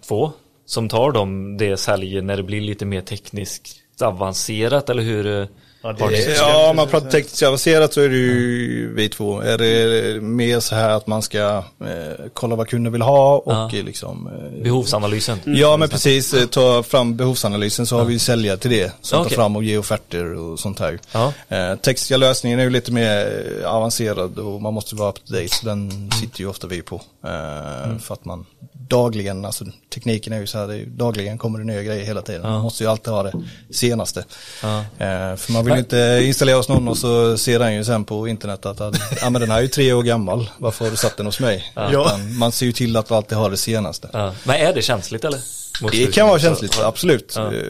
B: två som tar dem det säljer när det blir lite mer tekniskt avancerat eller hur?
A: Ja, det
E: Ja, om man pratar tekniskt avancerat så är det ju vi två. Är det mer så här att man ska eh, kolla vad kunden vill ha och
B: Ja.
E: eh, liksom eh,
B: Behovsanalysen.
E: Ja men precis, eh, ta fram behovsanalysen så har vi ju säljare till det som
B: Okej.
E: tar fram och ger offerter och sånt här.
B: Ja.
E: Eh, tekniska lösningen är ju lite mer eh, avancerad och man måste vara up to date så
B: Mm.
E: den sitter ju ofta vi på. Eh, För att man dagligen, alltså tekniken är ju så här, det är, ju- dagligen kommer det nya grejer hela tiden. Man måste ju alltid ha det senaste.
B: Ja.
E: Eh, För man vill ju inte installera hos någon och så ser den ju sen på internet att ja men den här är ju tre år gammal, varför har du satt den hos mig?
A: Ja.
E: Utan Man ser ju till att alltid ha det senaste.
B: Ja. Men är det känsligt eller?
E: Det kan vara känsligt, absolut.
B: Ja.
E: Eh,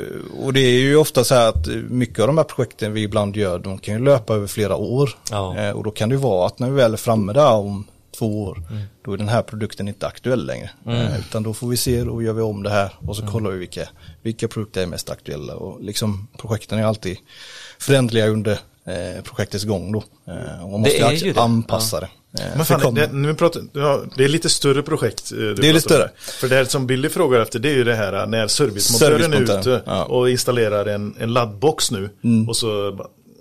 E: Och det är ju ofta så här att mycket av de här projekten vi ibland gör, de kan ju löpa över flera år.
B: Ja.
E: Eh, Och då kan det vara att när vi väl är framme där om två år,
B: Mm.
E: då är den här produkten inte aktuell längre. Eh, Utan då får vi se, då gör vi om det här och så
B: Mm.
E: kollar vi vilka, vilka produkter är mest aktuella. Och liksom projekten är alltid förändliga under eh, projektets gång då. Eh, Och man måste
B: Det är
E: ju
B: det.
E: anpassa det. Eh,
A: Men fan, det, nu pratar, ja, det är lite större projekt. eh, du
E: Det är lite
A: pratar om.
E: större.
A: För det som Billy frågar efter det är ju det här när servicemontören är ute
E: ja.
A: och installerar en, en laddbox nu.
E: Mm.
A: Och så,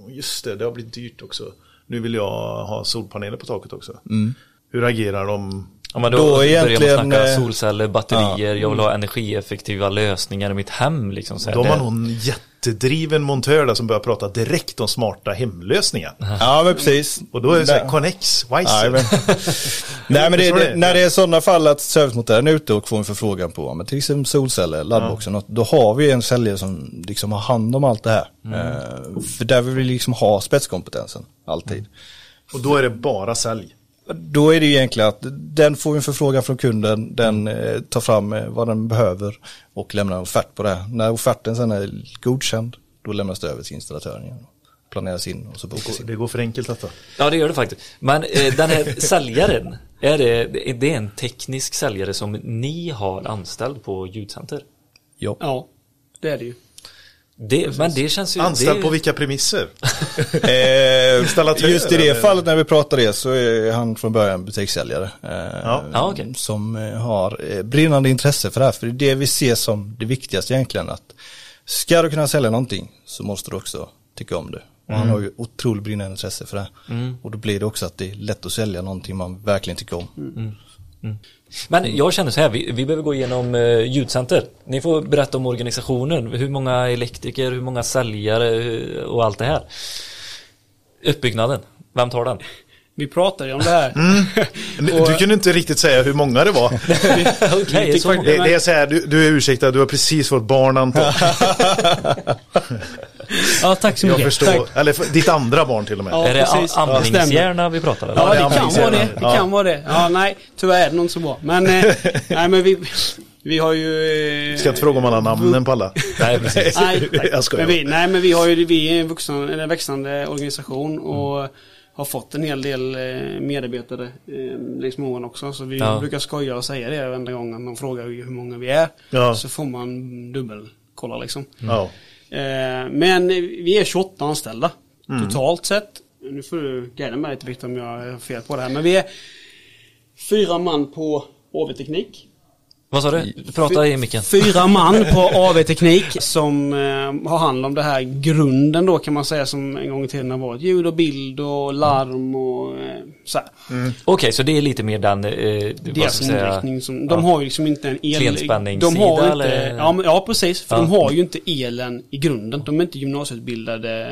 A: just det, det har blivit dyrt också. Nu vill jag ha solpaneler på taket också.
E: Mm.
A: Hur agerar de?
B: Ja, men då,
E: Då
B: börjar
E: egentligen,
B: man snacka
E: eh,
B: solceller, batterier, jag vill ha energieffektiva lösningar i mitt hem. Liksom, så här.
A: Då har man någon jättedriven montör där som börjar prata direkt om smarta hemlösningar.
E: Ja men precis.
A: Och då är det så här, Connex,
E: Nej,
A: Wiser.
E: men, [laughs] nej men det, det, när det är sådana fall att servicemontören är ute och får en förfrågan på men till exempel solceller, laddboxen, något, då har vi en säljare som liksom har hand om allt det här. Eh, för där vill vi liksom ha spetskompetensen, alltid.
A: Och då är det bara sälj.
E: Då är det ju egentligen att den får en förfrågan från kunden, den eh, tar fram eh, vad den behöver och lämnar en offert på det. När offerten sen är godkänd, då lämnas det över till installatören igen. Planeras in och så bokas in.
A: Det går för enkelt detta.
B: Ja, det gör det faktiskt. Men eh, den här säljaren, är det, är det en teknisk säljare som ni har anställd på ljudcenter?
E: Ja.
D: Ja, det är det ju.
B: Det, men det känns ju...
A: Anställd
B: det,
A: på vilka premisser? [laughs]
E: Eh, just i det
A: eller?
E: fallet när vi pratar det så är han från början butikssäljare. Eh,
A: Ja.
B: Ja, okej.
E: Som eh, har eh, brinnande intresse för det här. För det är det vi ser som det viktigaste egentligen. Att ska du kunna sälja någonting så måste du också tycka om det. Och
A: Mm.
E: han har ju otroligt brinnande intresse för det. här. Och då blir det också att det är lätt att sälja någonting man verkligen tycker om.
A: Mm.
B: Men jag känner så här, vi, vi behöver gå igenom eh, ljudcenter. Ni får berätta om organisationen. Hur många elektriker, hur många säljare eh, och allt det här. Uppbyggnaden, vem tar den?
D: Vi pratade ju om det här. [laughs]
A: Du, du kunde inte riktigt säga hur många det var. [laughs]
D: Faktiskt-
A: Det, det är så här, du, du är ursäktad, du har precis fått barn Anton. [laughs]
D: Ja, tack så
A: Jag
D: mycket.
A: förstår.
D: Tack.
A: Eller för- ditt andra barn till och med.
D: Ja,
B: är det amningshjärna vi pratar eller?
D: Ja,
A: det
D: kan vara det. Det kan vara det. Ja, nej, tyvärr är det inte så bra. Men, eh, [laughs] nej, men vi, vi har ju... eh,
A: Ska inte fråga om alla namnen på alla.
B: Nej, [laughs] precis. [laughs]
D: Nej,
A: Jag skojar.
D: men vi, nej, men vi har ju vi är en, vuxen, en växande organisation och har fått en hel del eh, medarbetare eh, längs med åren också. Så vi
B: Ja.
D: brukar skoja och säga det varenda gång man frågar ju hur många vi är.
A: Ja.
D: Så får man dubbelkolla liksom.
A: Ja.
D: Eh, men vi är 28 anställda
A: Mm.
D: totalt sett. Nu får du guida mig lite Victor om jag har fel på det här. Men vi är fyra man på AV-teknik.
B: Vad sa du? Prata i micken.
D: Fyra man på AV-teknik som eh, har hand om det här grunden då kan man säga som en gång i tiden har varit ljud och bild och larm och eh, så här.
B: Okej, så det är lite mer den, eh, vad ska
D: Deras inriktning som, de har ju liksom inte en el... De har inte,
B: eller?
D: ja, men, ja precis, för
B: Ja.
D: de har ju inte elen i grunden. De är inte gymnasieutbildade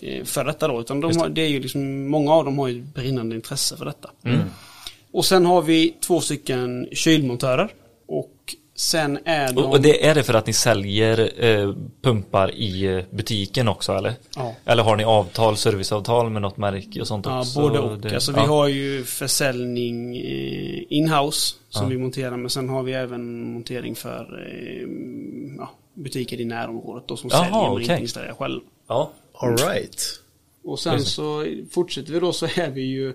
D: eh, eh, för detta då. Utan de har, det är ju liksom, många av dem har ju ett brinnande intresse för detta.
B: Mm.
D: Och sen har vi två stycken kylmontörer. Och sen är de...
B: Och, det, är det för att ni säljer eh, pumpar i eh, butiken också eller?
D: Ja.
B: Eller har ni avtal, serviceavtal med något märke och sånt
D: Ja,
B: också?
D: både och.
B: Det-
D: alltså,
B: ja.
D: Vi har ju försäljning eh, inhouse som
B: Ja.
D: vi monterar men sen har vi även montering för eh, ja, butiker i närområdet då, som
B: Jaha,
D: säljer men
B: okej.
D: inte installerar själv.
B: Ja.
A: All right.
D: Och sen så fortsätter vi då så är vi ju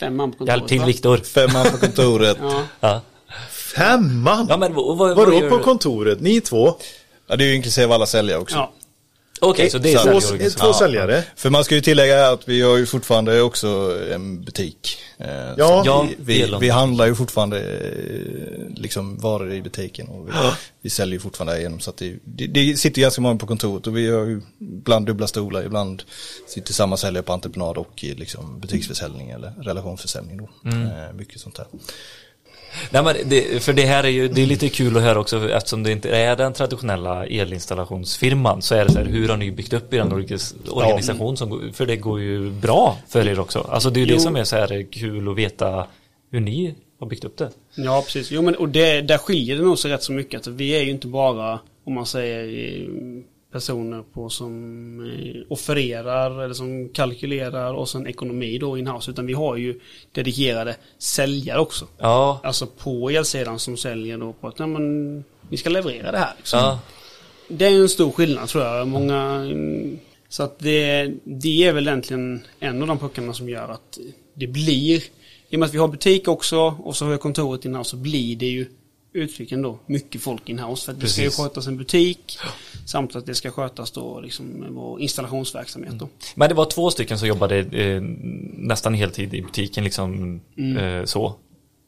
D: fem man på kontoret.
B: Hjälp till? Viktor.
E: Fem man på kontoret.
D: Ja,
B: Ja.
A: Fem man?
B: ja, men vad, vad, vad
A: Vadå
B: gör
A: på
B: du?
A: kontoret? Ni två?
E: Ja, det är ju inklusive alla säljare också.
D: ja.
B: Okej, så det är
A: Två,
B: säljorganisation.
A: två säljare.
E: För man ska ju tillägga att vi har ju fortfarande också en butik. Eh,
A: Ja.
B: Ja,
E: vi, vi, handlar ju fortfarande eh, liksom varor i butiken och vi, vi säljer ju fortfarande genom så att det, det, det sitter ganska många på kontoret och vi har ju ibland dubbla stolar, ibland sitter samma säljare på entreprenad och i liksom butiksförsäljning eller relationsförsäljning då.
B: Mm.
E: Eh, mycket sånt här.
B: Nej, men det, för det här är ju, det är lite kul att höra också eftersom det inte är den traditionella elinstallationsfirman så är det så här, hur har ni byggt upp er organis- organisation som, för det går ju bra för er också. Alltså det är ju det som är så här kul att veta hur ni har byggt upp det.
D: Ja, precis. Jo, men och det, där skiljer det nog sig rätt så mycket. Att vi är ju inte bara, om man säger, personer på som eh, offererar eller som kalkylerar och sen ekonomi då in-house. Utan vi har ju dedikerade säljare också.
B: Ja,
D: Alltså på elsidan som säljer då på att nej, men, vi ska leverera det här. Liksom.
B: ja,
D: Det är en stor skillnad tror jag. Många, så att det, det är väl egentligen en av de puckarna som gör att det blir, i och med att vi har butik också och så har vi kontoret inhouse så blir det ju uttrycken då mycket folk inhouse. För att det ska ju skötas en butik samt att det ska skötas då liksom vår installationsverksamhet då.
B: Men det var två stycken som jobbade eh, nästan heltid i butiken liksom eh, så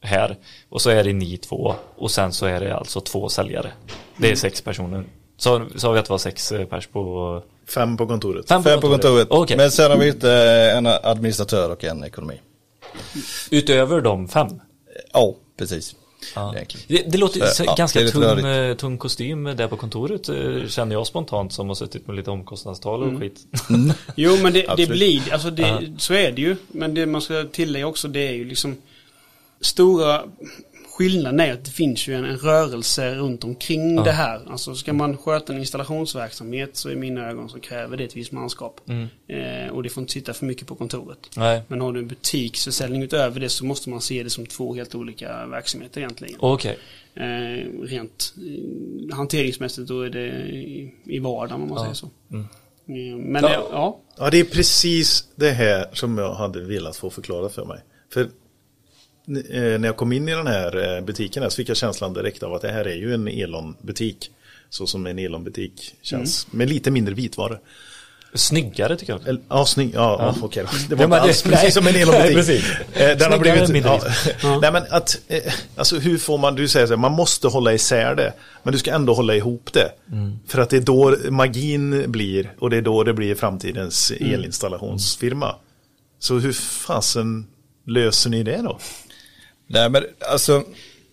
B: här. Och så är det ni två och sen så är det alltså två säljare. Det är sex personer. Så sa vi att det var sex eh, pers på...
A: Fem på kontoret.
B: Fem
E: Fem på kontoret.
B: Okej.
E: Men sen har vi inte en administratör och en ekonomi.
B: Utöver de fem.
E: Ja, precis.
B: Ja. Det, det låter
E: Så, ja,
B: ganska tung,
E: rörigt.
B: eh, tung kostym där på kontoret eh, känner jag spontant som har suttit med lite omkostnadstal och skit. [laughs]
D: Jo men det, det blir, alltså det, så är det ju. Men det man ska tillägga också det är ju liksom stora skillnaden är att det finns ju en, en rörelse runt omkring det här. Alltså ska man sköta en installationsverksamhet så i mina ögon så kräver det ett visst manskap. Eh, och det får inte sitta för mycket på kontoret.
B: Nej,
D: Men har du en butiksförsäljning utöver det så måste man se det som två helt olika verksamheter egentligen.
B: okej.
D: Eh, rent eh, hanteringsmässigt då är det i, i vardagen om man säger så. Eh, Men
B: Ja.
D: ja. ja.
A: Ja, det är precis det här som jag hade velat få förklarat för mig. För när jag kom in i den här eh, butiken här så fick jag känslan direkt av att det här är ju en Elon-butik. Så som en Elon-butik känns. Med lite mindre vitvaror.
B: Snyggare tycker jag.
A: Eller, Ja, snygg. Ja, ja. okej då. [laughs] Det var
B: Ja,
A: inte
B: men det-
A: alls precis
B: nej.
A: som en [laughs]
B: precis.
A: Eh, Den har
B: Snyggare,
A: blivit...
B: mindre [laughs]
A: Ja. Nej, men att... eh, Alltså hur får man... Du säger så här, man måste hålla isär det. Men du ska ändå hålla ihop det.
B: Mm.
A: För att det är då magin blir. Och det är då det blir framtidens
B: Mm.
A: elinstallationsfirma. Så hur fasen löser ni det då?
E: Nej men alltså,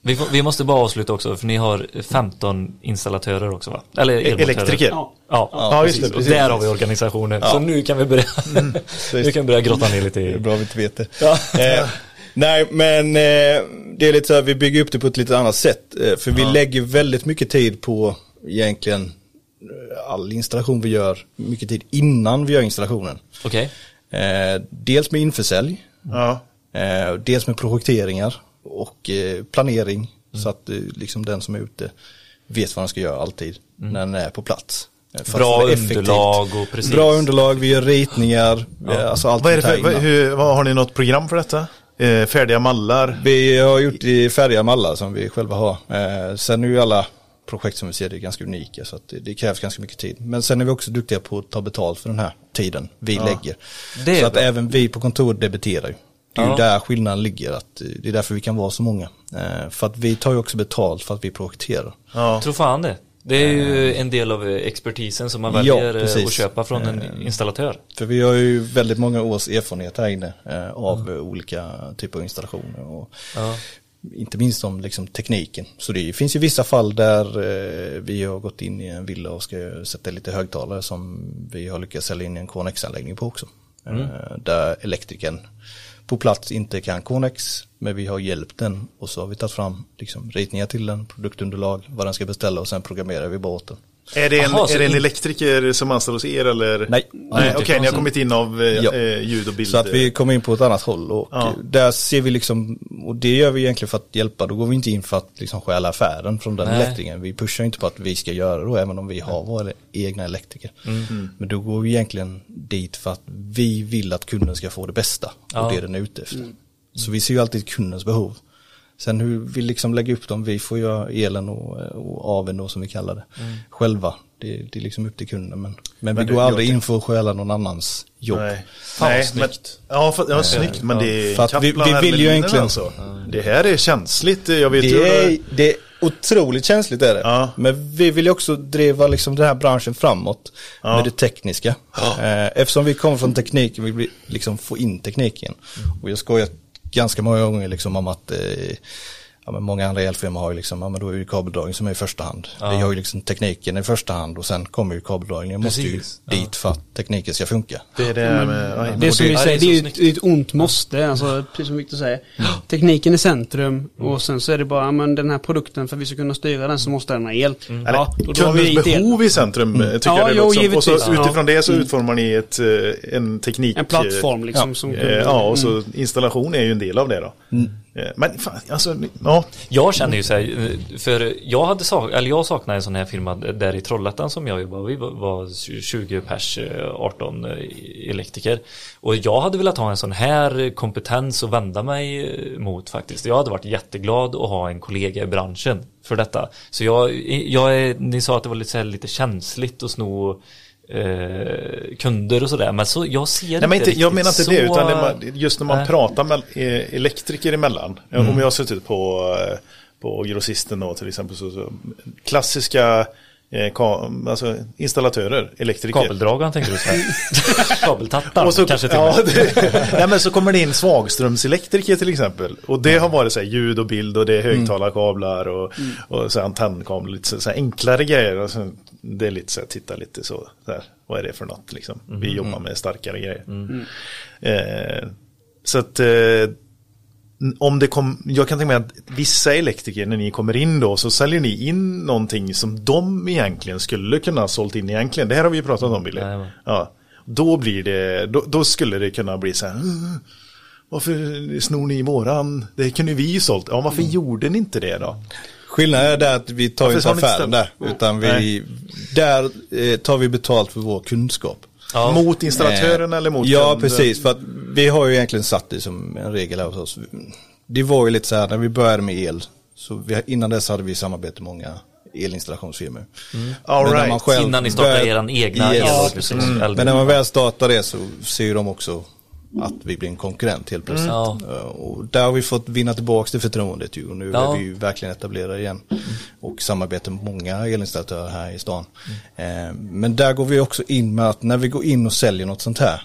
B: Vi, får, vi måste bara avsluta också för ni har 15 installatörer också va? Eller.
A: Elektriker.
D: Ja.
B: Ja,
A: Ja, just det,
B: Och
A: precis.
B: där har vi organisationen. Så nu kan vi börja, [laughs] nu kan vi börja grotta ner lite
E: det är bra vi inte vet det.
B: Ja.
E: Eh, nej men eh, det är lite så här, vi bygger upp det på ett lite annat sätt. Eh, för vi lägger väldigt mycket tid på egentligen eh, all installation vi gör, mycket tid innan vi gör installationen.
B: Okej.
E: Eh, dels med införsälj,
A: Ja.
E: eh, dels med projekteringar och eh, planering. Så att eh, liksom den som är ute vet vad den ska göra alltid när den är på plats. Eh,
B: Bra underlag och precis.
E: Bra underlag, vi gör ritningar, eh, alltså allt
A: Vad, är det för, vad, hur, vad, har ni något program för detta? Eh, färdiga mallar?
E: Vi har gjort i färdiga mallar som vi själva har. Eh, sen är ju alla projekt som vi ser det är ganska unika så att det, det krävs ganska mycket tid. Men sen är vi också duktiga på att ta betalt för den här tiden vi lägger.
B: Det är
E: så att även vi på kontoret debiterar ju. Det är
B: Ja.
E: ju där skillnaden ligger, att eh, det är därför vi kan vara så många. Eh, för att vi tar ju också betalt för att vi projekterar.
A: Ja.
B: Tror fan det. Det är ju en del av eh, expertisen som man
E: Ja,
B: väljer eh,
E: precis.
B: att köpa från en installatör.
E: För vi har ju väldigt många års erfarenhet här inne eh, av eh, olika typer av installationer. Och
B: Ja.
E: Inte minst om liksom, tekniken. Så det finns ju vissa fall där eh, vi har gått in i en villa och ska sätta lite högtalare som vi har lyckats sälja in en KNX-anläggning på också. Eh, där elektrikern på plats inte kan Connex, men vi har hjälpt den och så har vi tagit fram liksom, ritningar till den, produktunderlag, vad den ska beställa och sen programmerar vi båten.
A: Är det en,
B: Jaha, så
A: är det en
B: in-
A: elektriker som anställs hos er eller?
E: Nej.
A: Okej, ni har kommit in av eh,
E: Ja.
A: eh, ljud och bild.
E: Så att vi kommer in på ett annat håll och
A: Ja.
E: eh, där ser vi liksom, och det gör vi egentligen för att hjälpa, då går vi inte in för att liksom stjäla affären från den
B: Nej.
E: elektrikern. Vi pushar inte på att vi ska göra det då, även om vi har våra egna elektriker.
B: Mm.
E: Men då går vi egentligen dit för att vi vill att kunden ska få det bästa
B: Ja.
E: och det den är ute efter. Så vi ser ju alltid kundens behov. Sen hur vi liksom lägger upp dem, vi får göra elen och, och aven då som vi kallar det, själva. det, det är liksom upp till kunden. Men, men,
A: Men
E: vi
A: du,
E: går aldrig in för att stjäla någon annans jobb.
A: Nej,
B: Fan,
A: Nej men,
B: snyggt.
A: ja, för, ja, snyggt, men det är
E: För att vi- vi vill ju egentligen-
A: Alltså. Det här är känsligt, jag vet ju.
E: Det är, det är otroligt känsligt är det.
A: Ja.
E: Men vi vill ju också driva liksom den här branschen framåt
A: Ja.
E: med det tekniska. Eh, Eftersom vi kommer från tekniken, vi vill liksom få in tekniken. Och jag skojar ganska många gånger liksom om att eh, ja, men många andra elfirmor har ju liksom, ja men då är det kabeldragning som är i första hand.
B: Ja.
E: Vi har ju liksom tekniken i första hand och sen kommer ju kabeldragningen. måste ju.
B: Ja.
E: dit för att tekniken ska funka.
A: Det är det med, ja,
D: Det är som vi
B: Ja, det är
D: säger,
B: så
D: det är ett, ett ont måste. Alltså, precis som Victor säger. Tekniken är centrum och sen så är det bara, men den här produkten, för att vi ska kunna styra den så måste den ha el.
A: Eller,
D: Ja, då drar vi
A: kundens
D: el.
A: behov i centrum eh, tycker
D: Ja,
A: jag det
D: jo,
A: som. Och så utifrån
D: Ja.
A: det så
D: Mm.
A: utformar ni ett, eh, en teknik.
D: En plattform liksom
E: ja.
D: som
A: Ja, och så
D: Mm.
A: installation är ju en del av det då. Eh, men fan, alltså, ja.
B: Jag känner ju så här, eh, för jag hade sak, eller jag saknade en sån här firma där i Trollhättan som jag jobbade. Vi var- 20 pers, eh, 18 elektriker. Och jag hade velat ha en sån här kompetens att vända mig mot faktiskt. Jag hade varit jätteglad att ha en kollega i branschen för detta. Så jag, jag är, ni sa att det var lite, så här, lite känsligt att sno eh, kunder och sådär. Men så jag ser
A: Nej, men inte, jag menar inte
B: så...
A: det, utan det, man- just när man
B: Nej.
A: pratar med eh, elektriker emellan.
B: Mm.
A: Om jag har suttit på, eh, på grossisten då till exempel, så, så klassiska eh, ka, alltså installatörer, elektriker.
B: Kabeldragaren tänkte du säga. [laughs] Kabeltattar
A: så,
B: kanske till
A: ja, det, [laughs] nej, men så kommer det in svagströmselektriker till exempel. Och det har varit så här, ljud och bild och det är högtalarkablar och, och så antennkablar. Lite så, så enklare grejer. Och så, det är lite så här, titta lite så. så här, vad är det för något liksom? Vi jobbar med starkare grejer. Eh, så att eh, om det kom, jag kan tänka mig att vissa elektriker när ni kommer in då så säljer ni in någonting som de egentligen skulle kunna ha sålt in egentligen. Det här har vi ju pratat om Billy. Ja. Då blir det, då, då skulle det kunna bli så här. "Mm, Varför snor ni våran? Det kunde vi ju sålt. Ja, varför gjorde ni inte det då?
E: Skillnaden är att vi tar
A: Varför
E: inte affären där. Utan vi,
A: Nej.
E: där eh, tar vi betalt för vår kunskap.
B: Ja.
A: Mot installatören
E: Eh,
A: eller mot
E: Ja,
A: kunden?
E: precis. För att vi har ju egentligen satt det som en regel hos oss. Det var ju lite så här när vi började med el. Så vi, innan dess hade vi samarbete med många elinstallationsfirmor.
A: All
E: Men när
A: right.
E: man själv
B: Innan ni startar
E: börjar-
B: eran egna
E: Yes.
B: el-.
A: Mm.
E: Men när man väl startar det så ser ju de också att vi blir en konkurrent helt plötsligt.
B: Ja.
E: Eh, Och där har vi fått vinna tillbaka det förtroendet ju. Och nu
B: Ja.
E: är vi ju verkligen etablerade igen. Och samarbetar med många elinstallatörer här i stan. Eh, Men där går vi också in med att när vi går in och säljer något sånt här.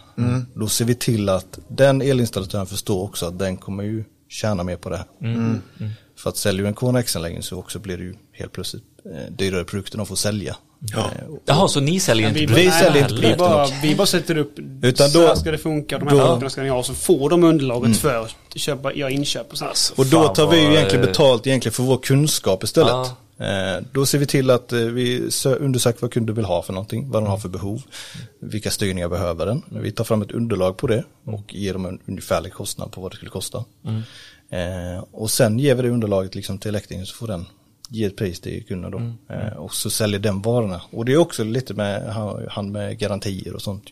E: Då ser vi till att den elinstallatören förstår också att den kommer ju tjäna mer på det här. För att säljer du en KNX-anläggning så också blir det ju helt plötsligt eh, dyrare produkter de får sälja.
A: Ja.
E: Eh,
B: Jaha, så ni säljer inte
D: Vi,
E: Vi säljer inte
D: vi, bara, vi bara sätter upp,
E: Utan
D: så
E: då-
D: här ska det funka, de här produkterna ska ni ha, så får de underlaget för att köpa, göra inköp och sånt.
E: Och då tar vi ju egentligen
B: eh,
E: betalt egentligen för vår kunskap istället.
B: Ja.
E: Eh, då ser vi till att vi sö- undersöker vad kunder vill ha för någonting, vad de har för behov, vilka styrningar behöver den. Vi tar fram ett underlag på det och ger dem en ungefärlig kostnad på vad det skulle kosta. Eh, och sen ger vi det underlaget liksom till elektrikern så får den ge ett pris till kunden då. Eh, och så säljer den varorna. Och det är också lite med han- med garantier och sånt.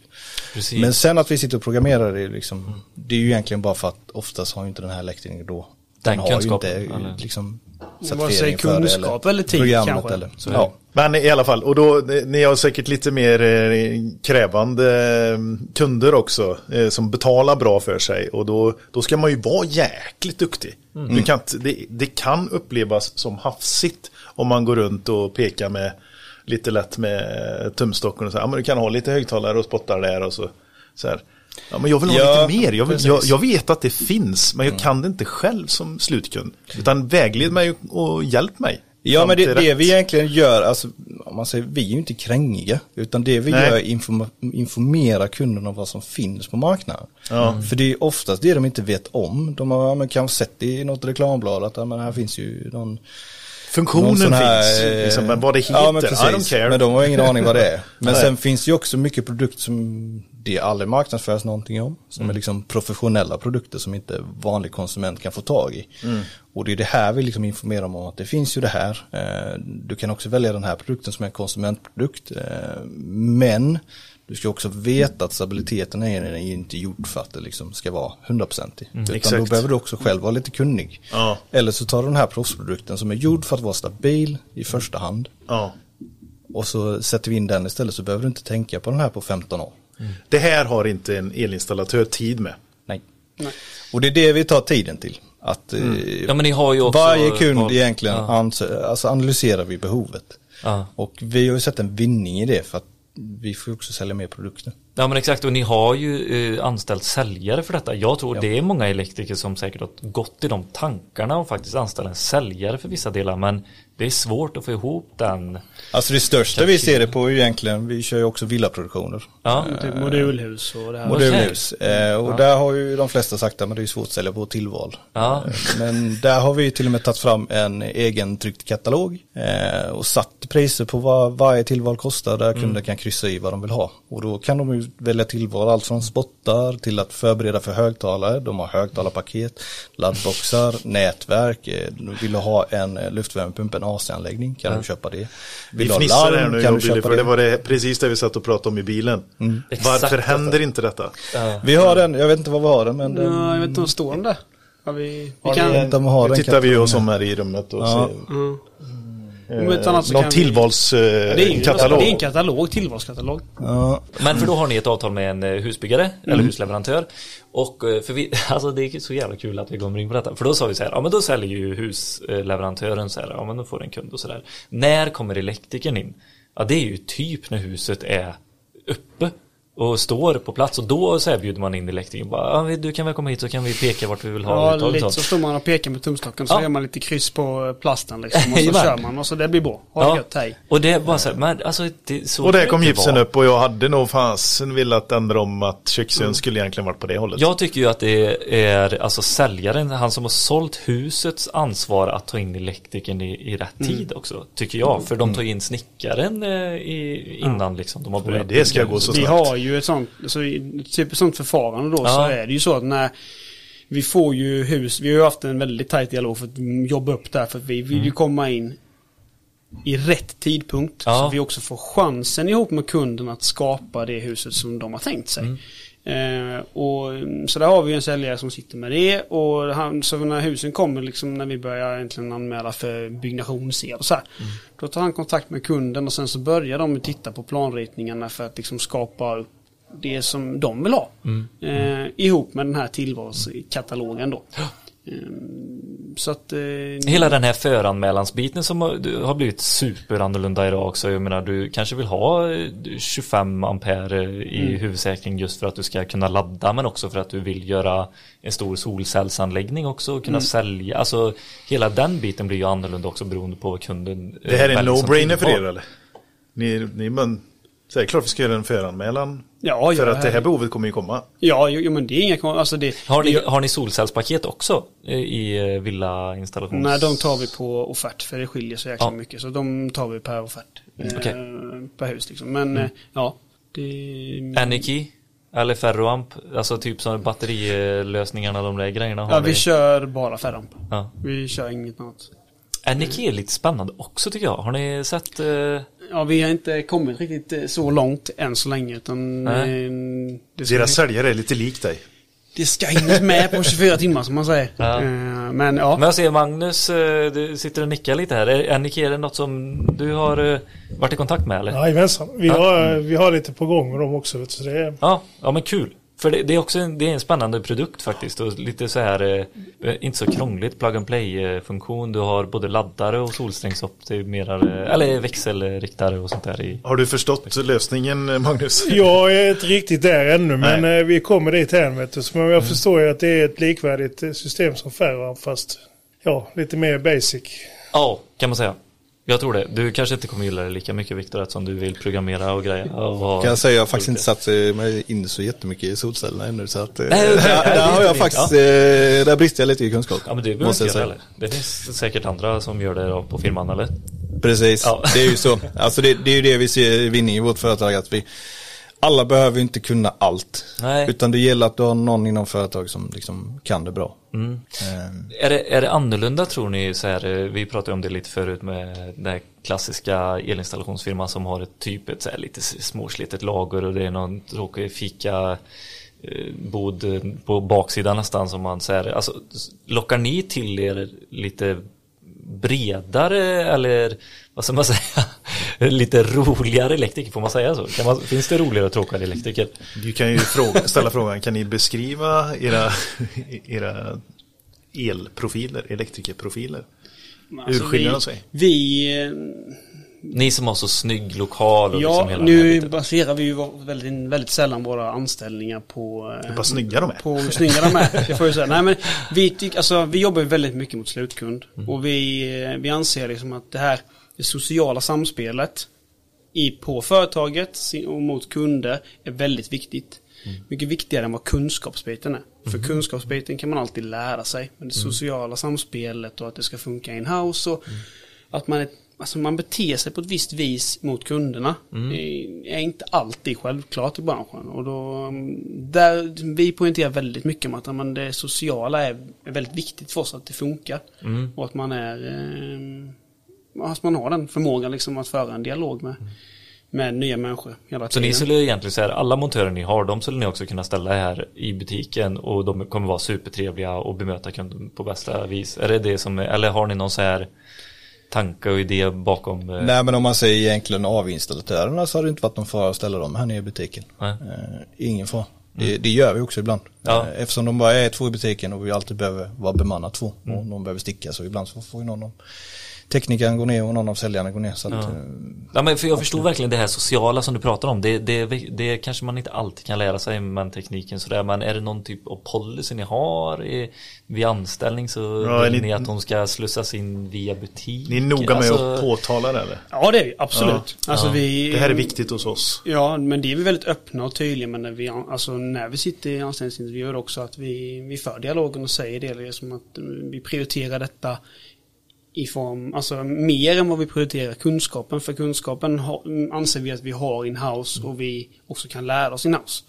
B: Precis.
E: Men sen att vi sitter och programmerar det, liksom, det är ju egentligen bara för att oftast har inte den här elektrikern då
B: Den
E: har
B: kunskapen,
E: ju inte
B: eller?
E: liksom
D: Vare sig
E: certifiering för det
D: kunskap eller tid
E: programmet
D: kanske.
E: Eller,
B: Så
E: ja.
A: Men i alla fall, och då, ni har säkert lite mer eh, krävande eh, kunder också eh, som betalar bra för sig och då, då ska man ju vara jäkligt duktig. Du kan, det, det kan upplevas som hafsigt om man går runt och pekar med lite lätt med tumstocken och så här, ja, men du kan ha lite högtalare och spottar där och så, så här. Ja, men jag vill ha
E: Ja,
A: lite mer. Jag, vill,
E: precis.
A: jag, jag vet att det finns, men jag kan det inte själv som slutkund. Utan vägled mig och hjälp mig.
E: Ja men det, det vi egentligen gör, alltså, om man säger, vi är ju inte krängiga. Utan det vi
A: Nej.
E: gör är informa, informera kunden om vad som finns på marknaden.
A: Ja.
E: För det är oftast det de inte vet om. De har men kanske sett i något reklamblad att ja, men här finns ju någon
A: Funktionen
E: här,
A: finns,
E: eh,
A: liksom, men vad det heter,
E: ja, men,
A: I don't
E: precis.
A: care.
E: men de har ingen aning vad det är. Men sen finns ju också mycket produkter som det aldrig marknadsförs någonting om. Som
A: Mm.
E: är liksom professionella produkter som inte vanlig konsument kan få tag i.
A: Mm.
E: Och det är det här vi liksom informerar om att det finns ju det här. Eh, Du kan också välja den här produkten som är en konsumentprodukt. Eh, Men du ska också veta att stabiliteten är inte gjord för att det liksom ska vara 100%ig. Utan då
A: exakt.
E: behöver du också själv vara lite kunnig.
A: Ja.
E: Eller så tar du den här proffsprodukten som är gjord för att vara stabil i första hand.
A: Ja.
E: och så sätter vi in den istället så behöver du inte tänka på den här på 15 år.
A: Det här har inte en elinstallatör tid med.
E: Nej. Och det är det vi tar tiden till. Att eh,
B: Ja men ni har ju också
E: varje kund
B: val-
E: egentligen
B: Ja.
E: alltså analyserar vi behovet.
B: Ja.
E: Och vi har ju sett en vinning i det för att vi får också sälja mer produkter.
B: Ja men exakt och ni har ju eh, anställt säljare för detta. Jag tror det är många elektriker som säkert har gått i de tankarna och faktiskt anställa en säljare för vissa delar men det är svårt att få ihop den.
E: Alltså det största vi ser det på är egentligen, vi kör ju också villaproduktioner.
B: Ja,
D: Typ modulhus och det här.
E: Modulhus. Eh, och där har ju de flesta sagt att det är svårt att sälja på tillval.
B: ja.
E: Men där har vi till och med tagit fram en egen tryckt katalog eh, och satt priser på vad varje tillval kostar där kunden kan kryssa i vad de vill ha. Och då kan de ju välja tillval allt från spottar till att förbereda för högtalare. De har högtalarpaket, laddboxar, nätverk. Eh, vill du ha en eh, luftvärmepump, en AC-anläggning kan du köpa det.
A: Vi
E: Vill ha
A: fnissar här nu
E: kan du köpa
A: för det
E: det.
A: var det precis det vi satt och pratade om i bilen.
B: Exakt
A: Varför händer inte detta?
E: Vi har den, jag vet inte vad vi har den men den,
D: Ja, jag vet inte om står den där. Har vi, vi kan,
E: vi
A: tittar vi oss
E: här.
A: om här i rummet och
E: Ja.
A: ser.
D: Mm.
A: Eh,
D: annat så
A: någon tillvalskatalog.
D: det är ju
A: katalog.
D: det är en katalog, tillvalskatalog.
E: Ja,
B: Men för då har ni ett avtal med en eh, husbyggare eller husleverantör. Och eh, för vi, [laughs] alltså det är så jävla kul att vi kommer in på detta. För då sa vi så här, ja men då säljer ju husleverantören så här, ja men då får en kund och så där. När kommer elektrikern in? Ja det är ju typ när huset är uppe och står på plats och då så här bjuder man in elektrikern bara, ja, du kan väl komma hit så kan vi peka vart vi vill ha
D: Ja,
B: uttaget
D: lite så står man och pekar med tumstocken så
B: Ja.
D: gör man lite kryss på plasten liksom. Och så [laughs] kör man och så det blir bra. Ha det gött, hej.
B: och det bara så här, men alltså det, så
A: Och där kom gipsen
B: vara.
A: upp och jag hade nog fasen velat ändra om att köksön skulle egentligen varit på det hållet.
B: Jag tycker ju att det är alltså säljaren, han som har sålt husets ansvar att ta in elektrikern i, i rätt tid också. Tycker jag. För de tar in snickaren eh, i, innan liksom. De har börjat
A: det ska gå så
D: Vi
A: snabbt.
D: Ju ett sånt, så, i- typ ett sånt förfarande då så
B: Ja.
D: är det ju så att när vi får ju hus, vi har ju haft en väldigt tajt dialog för att jobba upp där för att vi vill ju komma in i rätt tidpunkt.
B: Ja.
D: Så vi också får chansen ihop med kunden att skapa det huset som de har tänkt sig. Eh, och, mm, så där har vi en säljare som sitter med det och han, så när husen kommer liksom när vi börjar egentligen anmäla för byggnationsel och så här. Då tar han kontakt med kunden och sen så börjar de titta på planritningarna för att liksom skapa upp det som de vill ha. Eh, ihop med den här tillvalskatalogen då. Eh, så att... Eh,
B: Hela den här föranmälansbiten som har, du har blivit superannorlunda idag också. Jag menar du kanske vill ha eh, 25 ampere i
D: Mm.
B: huvudsäkring just för att du ska kunna ladda men också för att du vill göra en stor solcellsanläggning också och
D: Mm.
B: kunna sälja. Alltså hela den biten blir ju annorlunda också beroende på vad kunden eh,
A: Det här är en no-brainer för er eller? Ni, ni men, så är det klart vi ska göra en föranmälan.
D: Ja,
A: för
D: ja,
A: att det här behovet kommer ju komma.
D: Ja, jo, jo, men det är inga alltså det,
B: Har ni,
D: det-
B: har ni solcellspaket också i eh, villainstallations...
D: Nej, de tar vi på offert för det skiljer så jäkla
B: Ja.
D: mycket. Så de tar vi per offert.
B: Mm,
D: eh,
B: okej.
D: Per hus liksom. Men eh, ja, det...
B: Aniki? Eller ferroamp? Alltså typ som batterilösningarna, de där grejerna har
D: Ja, vi kör bara ferramp.
B: Ja.
D: Vi kör inget annat.
B: Aniki är lite spännande också tycker jag. Har ni sett? Eh,
D: Ja, vi har inte kommit riktigt eh, så långt än så länge utan eh,
A: Deras säljare är lite lik dig.
D: det ska hinnas med på 24 timmar som man säger.
B: Ja.
D: Eh, Men ja,
B: Men jag ser Magnus, eh, du sitter och nickar lite här. Är- Aniki, är det något som du har eh, varit i kontakt med eller?
F: Jajamensan. Vi,
B: Ja.
F: har, vi har lite på gång med dem också. Så det är,
B: Ja, ja men kul. För det, det är också en, det är en spännande produkt faktiskt och lite så här, eh, inte så krångligt plug and play eh, funktion. Du har både laddare och solsträngsoptimerare, eller växelriktare och sånt där i.
A: Har du förstått lösningen Magnus? [laughs]
F: jag är inte riktigt där ännu men
A: Nej.
F: eh, vi kommer dit hän. Vet du. Så, men jag förstår ju att det är ett likvärdigt eh, system som Ferroamp fast ja, lite mer basic.
B: Ja, kan man säga. Jag tror det. Du kanske inte kommer gilla det lika mycket Viktor eftersom du vill programmera och grejer. Och
E: Kan jag säga, jag har faktiskt inte satt mig in så jättemycket i solcellerna ännu så att eh,
B: Nej,
E: där,
B: Nej, det
E: där
B: är
E: har jag faktiskt,
B: din,
E: eh, där brister jag lite i kunskap.
B: Ja men det behöver
E: måste
B: inte göra. Det finns säkert andra som gör det på firman eller?
E: Precis,
B: Ja.
E: det är ju så. Alltså det, det är ju det vi ser i vinning i vårt företag att vi alla behöver inte kunna allt.
B: Nej.
E: Utan det gäller att du har någon inom företag som liksom kan det bra.
B: Mm.
E: Eh,
B: Är det, är det annorlunda tror ni så här, eh, vi pratade om det lite förut med den här klassiska elinstallationsfirman som har ett typ ett så här lite småslitet lager och det är någon tråkig fika eh, bod på baksidan nästan som man säger, alltså lockar ni till er lite bredare eller vad ska man [laughs] säga lite roligare elektriker, får man säga så? Kan man, finns det roligare och tråkigare elektriker?
A: Du kan ju fråga, ställa frågan, kan ni beskriva era, era elprofiler, elektrikerprofiler? Hur skiljer de sig?
D: Alltså, Vi, eh,
B: Ni som har så snygg lokal och
D: ja,
B: liksom hela
D: nu baserar vi ju väldigt, väldigt sällan våra anställningar på... eh,
A: Hur snygga de är.
D: På hur snygga de är, det får jag säga. Nej men vi, tycker, alltså, vi jobbar ju väldigt mycket mot slutkund.
B: Mm.
D: Och vi, eh, vi anser liksom att det här, det sociala samspelet i, på företaget och mot kunder är väldigt viktigt.
B: Mm.
D: Mycket viktigare än vad kunskapsbiten är. För kunskapsbiten kan man alltid lära sig. Men det
B: Mm.
D: sociala samspelet och att det ska funka in-house och
B: Mm.
D: att man, är, alltså man beter sig på ett visst vis mot kunderna.
B: Mm.
D: är, inte alltid självklart i branschen. Och då, mm, där, vi poängterar väldigt mycket om att men det sociala är, är väldigt viktigt för oss att det funkar.
B: Mm.
D: Och att man är eh, att man har den förmågan liksom att föra en dialog med, med nya människor hela
B: Så
D: tiden.
B: ni skulle egentligen säga alla montörer ni har, de skulle ni också kunna ställa här i butiken och de kommer vara supertrevliga och bemöta kunden på bästa vis. Är det det som, eller har ni någon så här tanke och idé bakom? eh,
E: Nej men om man säger egentligen avinstallatörerna så har det inte varit någon fara att ställa dem här nere i butiken.
B: Nej.
E: Eh, ingen fara. Det, det gör vi också ibland.
B: Ja.
E: Eh, Eftersom de bara är två i butiken och vi alltid behöver vara bemannat två. Och någon behöver sticka så ibland så får ju någon av teknikern gå ner och någon av säljarna gå ner. Så att,
B: Ja.
E: eh,
B: Ja, men för jag förstår verkligen det här sociala som du pratar om. Det, det, det kanske man inte alltid kan lära sig med tekniken sådär. Men är det någon typ av policy ni har i, vid anställning så
A: Ja,
B: vill
A: ni-
B: ni att de ska slussas in via butik?
A: Ni är noga med
B: Alltså,
A: att påtala det eller?
D: Ja det är vi, absolut. Alltså
B: Ja.
D: vi,
A: Det här är viktigt hos oss.
D: Ja, men det är vi väldigt öppna och tydliga med när vi, alltså när vi sitter i anställningsintervjuer också att vi, vi för dialogen och säger det liksom att vi prioriterar detta i form, alltså mer än vad vi prioriterar kunskapen. För kunskapen har, anser vi att vi har in-house och vi också kan lära oss in-house.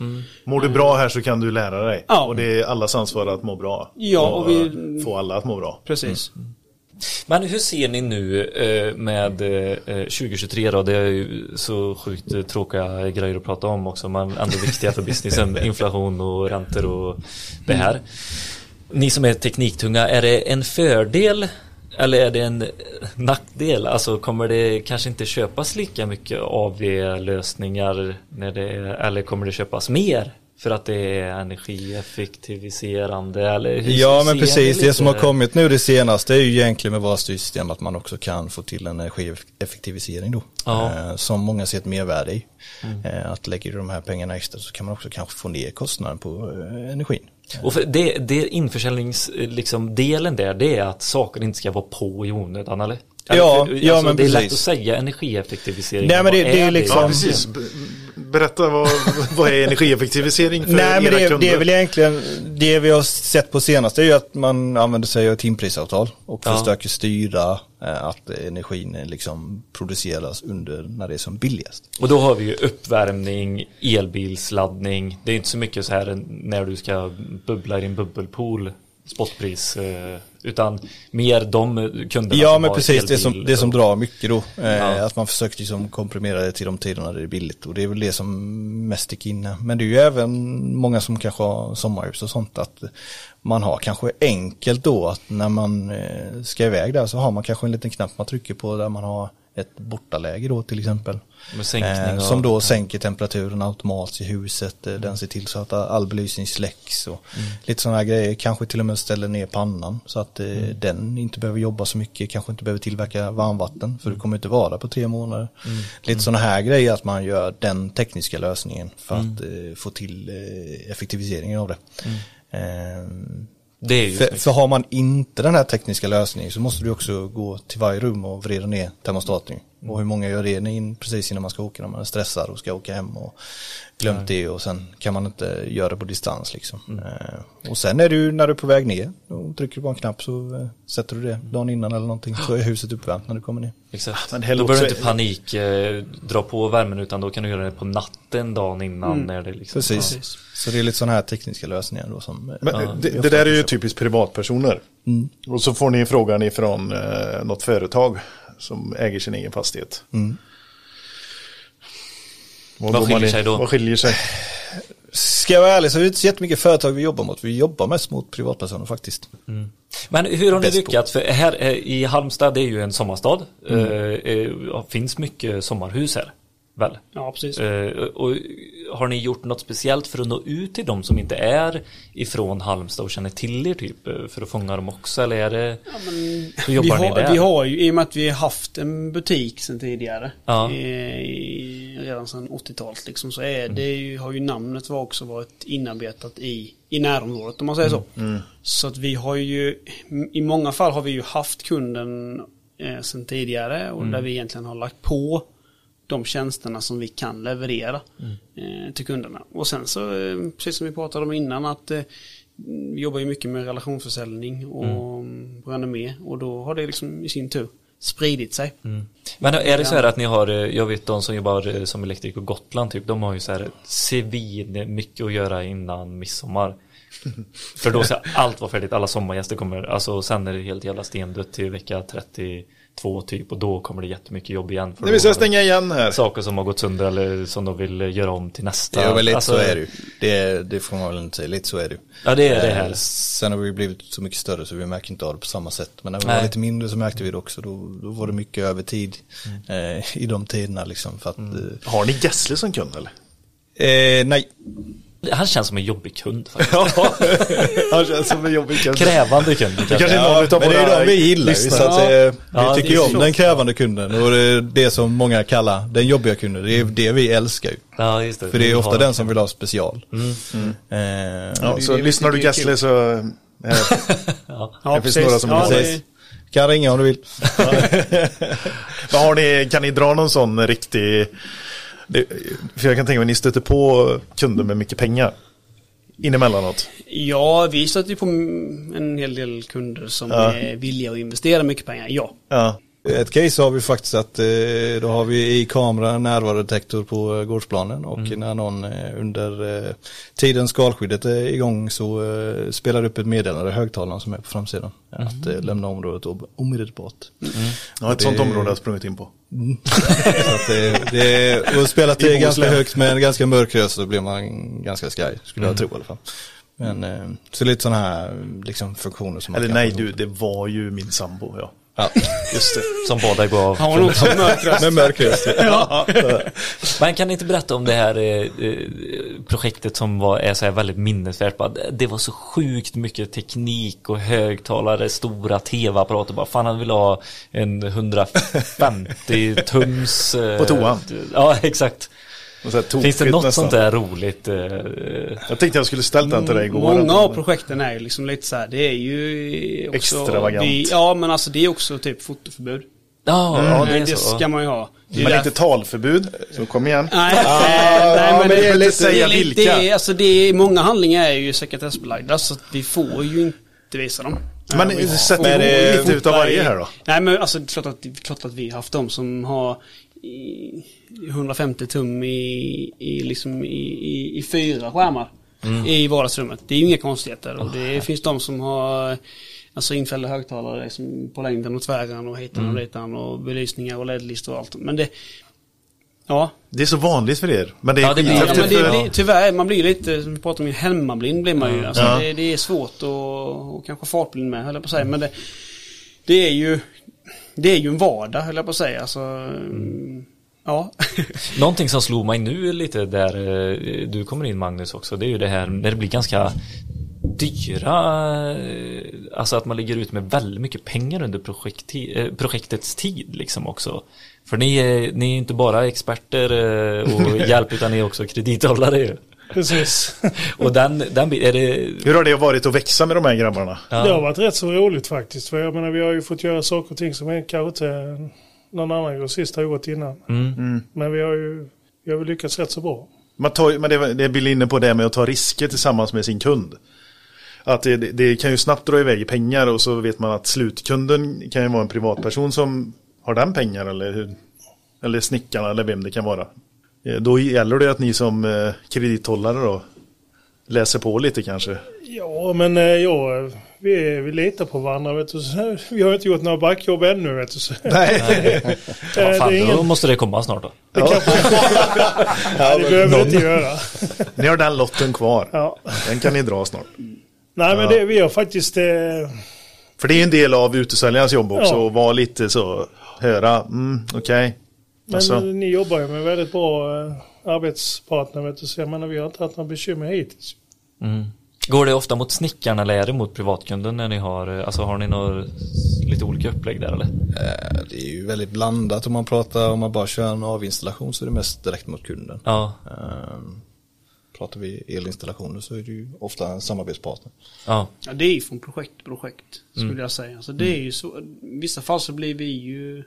A: Mår du bra här så kan du lära dig.
D: Ja.
A: Och det är allas ansvar att må bra.
D: Ja, och vi-
A: eh, få alla att må bra.
D: Precis.
B: Men hur ser ni nu eh, med eh, 2023 då? Det är ju så sjukt eh, tråkiga grejer att prata om också men ändå viktiga för businessen. [laughs] Inflation och räntor och det här. Ni som är tekniktunga, är det en fördel eller är det en nackdel? Alltså kommer det kanske inte köpas lika mycket AV-lösningar när det är, eller kommer det köpas mer? För att det är energieffektiviserande eller hur
E: Ja men precis, det
B: lite?
E: som har kommit nu det senaste är ju egentligen med våra styrsystem att man också kan få till en energieffektivisering då.
B: Ja.
E: Eh, som många ser ett mervärde i. Eh, att lägger du de här pengarna extra så kan man också kanske få ner kostnaden på eh, energin.
B: Och för det, det införsäljningsdelen liksom, delen där, det är att saker inte ska vara på i onödan eller?
E: Ja,
B: Eller,
E: ja, men
B: Det är lätt att säga energieffektivisering.
E: Nej, men det- det är liksom-
A: Ja, precis. Berätta vad, vad är energieffektivisering för
E: Nej men
A: era
E: det, är-
A: kunder?
E: det är väl egentligen det vi har sett på senaste är ju att man använder sig av timprisavtal och
B: Ja.
E: försöker styra eh, att energin eh, liksom produceras under när det är som billigast.
B: Och då har vi ju uppvärmning, elbilsladdning. Det är inte så mycket så här när du ska bubbla i din bubbelpool spotpris. eh, Utan mer de kunderna
E: Ja
B: som
E: men precis det som, det som drar mycket då. Eh,
B: Ja.
E: Att man försöker liksom komprimera det till de tiderna det är billigt och det är väl det som mest sticker in. här. Men det är ju även många som kanske har sommarhus och sånt att man har kanske enkelt då att när man eh, ska iväg där så har man kanske en liten knapp man trycker på där man har ett bortaläge då till exempel. Eh, som då sänker temperaturen automatiskt i huset. Eh, Den ser till så att all belysning släcks och
B: Mm.
E: lite sådana här grejer. Kanske till och med ställer ner pannan så att eh,
B: Mm.
E: den inte behöver jobba så mycket. Kanske inte behöver tillverka varmvatten för
B: Mm.
E: du kommer inte vara på tre månader. Lite sådana här grejer att man gör den tekniska lösningen för
B: Mm.
E: att eh, få till eh, effektiviseringen av det. För, för har man inte den här tekniska lösningen så måste du också gå till varje rum och vrida ner termostaten. Och hur många gör det in, precis innan man ska åka när man är stressad och ska åka hem och glömt det och sen kan man inte göra det på distans liksom. Eh, och sen är du när du är på väg ner, då trycker du på en knapp så eh, sätter du det dagen innan eller någonting så är huset uppvärmt när du kommer ner.
B: Exakt.
A: Men
B: då behöver du inte panik eh, dra på värmen utan då kan du göra det på natten dagen innan när det liksom
E: Precis. Så det är lite sådana här tekniska lösningar då som eh,
A: Men
E: ja,
A: det, det där är ju typiskt privatpersoner.
E: Mm.
A: Och så får ni frågan ifrån eh, något företag som äger sin egen fastighet.
E: Mm.
A: Vad
B: Vad skiljer sig då?
A: Vad skiljer sig?
E: Ska jag vara ärlig så är det inte så jättemycket företag vi jobbar mot. Vi jobbar mest mot privatpersoner faktiskt.
B: Men hur har ni lyckats? För här eh, i Halmstad, det är ju en sommarstad.
E: Mm.
B: Eh, eh, finns mycket sommarhus här. Väl?
D: Ja, precis.
B: Eh, och har ni gjort något speciellt för att nå ut till de som inte är ifrån Halmstad och känner till er typ? eh, För att fånga dem också? Eller är det... hur
D: Vi
B: jobbar ni
D: har,
B: där?
D: vi har ju, i och med att vi har haft en butik sedan tidigare,
B: Ja.
D: i, i, redan sedan 80-talet liksom, så
B: Mm.
D: är det ju, har ju namnet var också varit inarbetat i, i närområdet om man säger så.
B: Mm.
D: Så att vi har ju, i många fall har vi ju haft kunden eh, sedan tidigare och
B: Mm.
D: där vi egentligen har lagt på de tjänsterna som vi kan leverera
B: Mm.
D: eh, till kunderna. Och sen så, eh, precis som vi pratade om innan, att eh, vi jobbar ju mycket med relationsförsäljning och mm. renommé och då har det liksom i sin tur spridit sig.
B: Men är det så här att ni har, jag vet de som jobbar som elektriker på Gotland typ, de har ju så här svin mycket att göra innan midsommar. [laughs] För då ska allt vara färdigt, alla sommargäster kommer, alltså sen är det helt jävla stendött till vecka 32 typ och då kommer det jättemycket jobb igen. För
A: Nu vi
B: då
A: ska
B: har de
A: stänga igen här.
B: Saker som har gått sönder eller som de vill eh, göra om till nästa.
E: Ja, väl lite
B: Alltså,
E: så är det ju. Det, det får man väl inte säga, lite så är det ju.
B: Ja det är det
E: Eh,
B: här.
E: Sen har vi blivit så mycket större så vi märker inte av det på samma sätt. Men när vi
B: Nej.
E: var lite mindre så märkte vi det också. Då, då var det mycket övertid eh, i de tiderna liksom. För att,
A: Har ni Gessle som kund eller?
E: eh, eh, nej,
B: Han känns som en jobbig kund faktiskt.
A: Ja, [laughs] han känns som en jobbig kund.
B: Krävande kund.
A: Det kanske är
E: Ja,
A: någon utav
E: men det är
A: våra
E: de vi gillar ju, så att, eh,
B: Ja,
E: Vi tycker ju om
B: så.
E: den krävande kunden och det är det som många kallar den jobbiga kunden. Det är det vi älskar ju.
B: Ja, just det.
E: För det är ofta den som vill ha special.
B: Mm.
E: Eh,
A: Ja,
E: det-
A: så lyssnar du
E: det är kul.
A: Gessle så... eh, [laughs]
B: Ja.
A: Det finns några som
D: ja,
A: vill
E: Kan ringa om du vill. [laughs]
A: Har ni, kan ni dra någon sån riktig... Det, för jag kan tänka mig att ni stöter på kunder med mycket pengar. Inemellanåt.
D: ja, vi stöter ju på en hel del kunder som
A: Ja.
D: är villiga att investera mycket pengar, ja.
A: Ja.
E: Ett case har vi faktiskt att eh, då har vi i kamera närvarodetektor på eh, gårdsplanen och när någon eh, under tiden skalskyddet är igång så spelar det upp ett meddelande i högtalaren som är på framsidan. Att eh, lämna området om- omedelbart.
A: ja, ett
E: Det-
A: sånt område har jag sprungit in på.
E: Så att det, det, och spelat det ganska högt med en ganska mörk röst så blir man ganska skraj, skulle jag tro i alla fall. Men eh, så lite sådana här liksom, funktioner som man
A: Eller
E: kan
A: nej du, det var ju min sambo. Ja.
E: Ja,
A: Just det.
B: Som båda går av.
D: Han har nog också mörk röst.
E: med mörk röst.
B: Men kan ni inte berätta om det här eh, eh, projektet som var, är så här väldigt minnesvärt? Bara, det- var så sjukt mycket teknik och högtalare, stora tv-apparater. Bara, fan han vill ha en 150 tums... eh,
A: På toan.
B: Ja, [laughs] exakt. Finns det något
A: nästan.
B: sånt där roligt? eh,
A: Jag tänkte jag skulle ställt den till dig igår.
D: Många av projekten är ju liksom lite så här, det är ju också...
A: Extravagant.
D: Vi, ja, men alltså det är också typ fotoförbud.
B: Ja, ja, det
D: det,
B: är
D: det
B: så.
D: ska man ju ha. Det
A: Men inte talförbud, så kom igen.
D: Nej, nej, nej men
A: men
D: det,
A: det är lite- säga
D: det,
A: vilka.
D: det, alltså det är, många handlingar är ju sekretessbelagda så att vi får ju inte visa dem.
A: Men
D: Ja, vi
A: sätt
D: får-
A: det
D: vi
A: lite utav varje här då.
D: Nej men alltså det är klart att, det är klart att vi har haft dem som har i, 150 tum i, i, liksom i, i, i fyra skärmar i vardagsrummet. Det är ju inga konstigheter. Och det finns de som har alltså infällda högtalare liksom på längden och tvären och hitan och ditan och belysningar och LED-listor och allt. Men det, ja,
A: Det är så vanligt för er. Men det är
B: Ja, det blir-
D: Ja, men det blir, tyvärr, man blir lite, som vi pratade om, hemmablind blir man ju. Alltså,
A: Ja.
D: det, det är svårt och, och kanske fartblind med, höll jag på att säga. Men det, det är ju, det är ju en vardag, höll jag på att säga. Alltså, mm. ja. [laughs]
B: Någonting som slog mig nu lite där eh, du kommer in Magnus också, det är ju det här när det blir ganska dyra, eh, alltså att man ligger ut med väldigt mycket pengar under projekti- eh, projektets tid liksom också. För ni är, ni är inte bara experter och [laughs] hjälp utan ni är också kredithållare ju.
F: Precis. [laughs]
B: Och den, den är det...
A: Hur har det varit att växa med de här grabbarna?
F: Det har varit rätt så roligt faktiskt. För jag menar, vi har ju fått göra saker och ting som är kanske inte någon annan grossist har gjort innan.
B: Mm.
F: Men vi har ju vi har lyckats rätt så bra.
A: Man tar, men det, det blir inne på det med att ta risker tillsammans med sin kund. Att det, det, kan ju snabbt dra iväg pengar och så vet man att slutkunden kan ju vara en privatperson som har den pengar eller, hur- eller snickarna eller vem det kan vara. Eh, Då gäller det att ni som eh, kredithållare då läser på lite kanske.
F: Ja, men eh, jag, vi, vi litar på varandra. Vet du. [laughs] Vi har inte gjort några backjobb ännu. Vet du.
A: Nej. [laughs]
B: Ja,
F: det,
B: fan, då
F: ingen,
B: måste det komma snart då.
F: det, ja, [laughs] det behöver det inte göra.
A: Ni har den lotten kvar.
F: Ja.
A: Den kan ni dra snart.
F: Nej, men det, vi har faktiskt... Eh,
A: För det är en del av utesäljarnas jobb också.
F: Ja.
A: Att vara lite så, höra, mm, okej.
F: Men
A: Alltså,
F: ni jobbar ju med väldigt bra eh, arbetspartner. Vet du. Så jag menar, vi har inte haft några bekymmer hittills.
B: Går det ofta mot snickarna eller är det mot privatkunden när ni har, eh, alltså har ni några lite olika upplägg där eller?
E: Eh, Det är ju väldigt blandat om man pratar, om man bara kör en avinstallation så är det mest direkt mot kunden.
B: Ja,
E: Ehm, Pratar vi elinstallationer så är det ju ofta en samarbetspartner.
B: ja,
D: Ja, det är ju från projekt till projekt, skulle
B: Mm.
D: jag säga. Alltså, det är ju så, I vissa fall så blir vi ju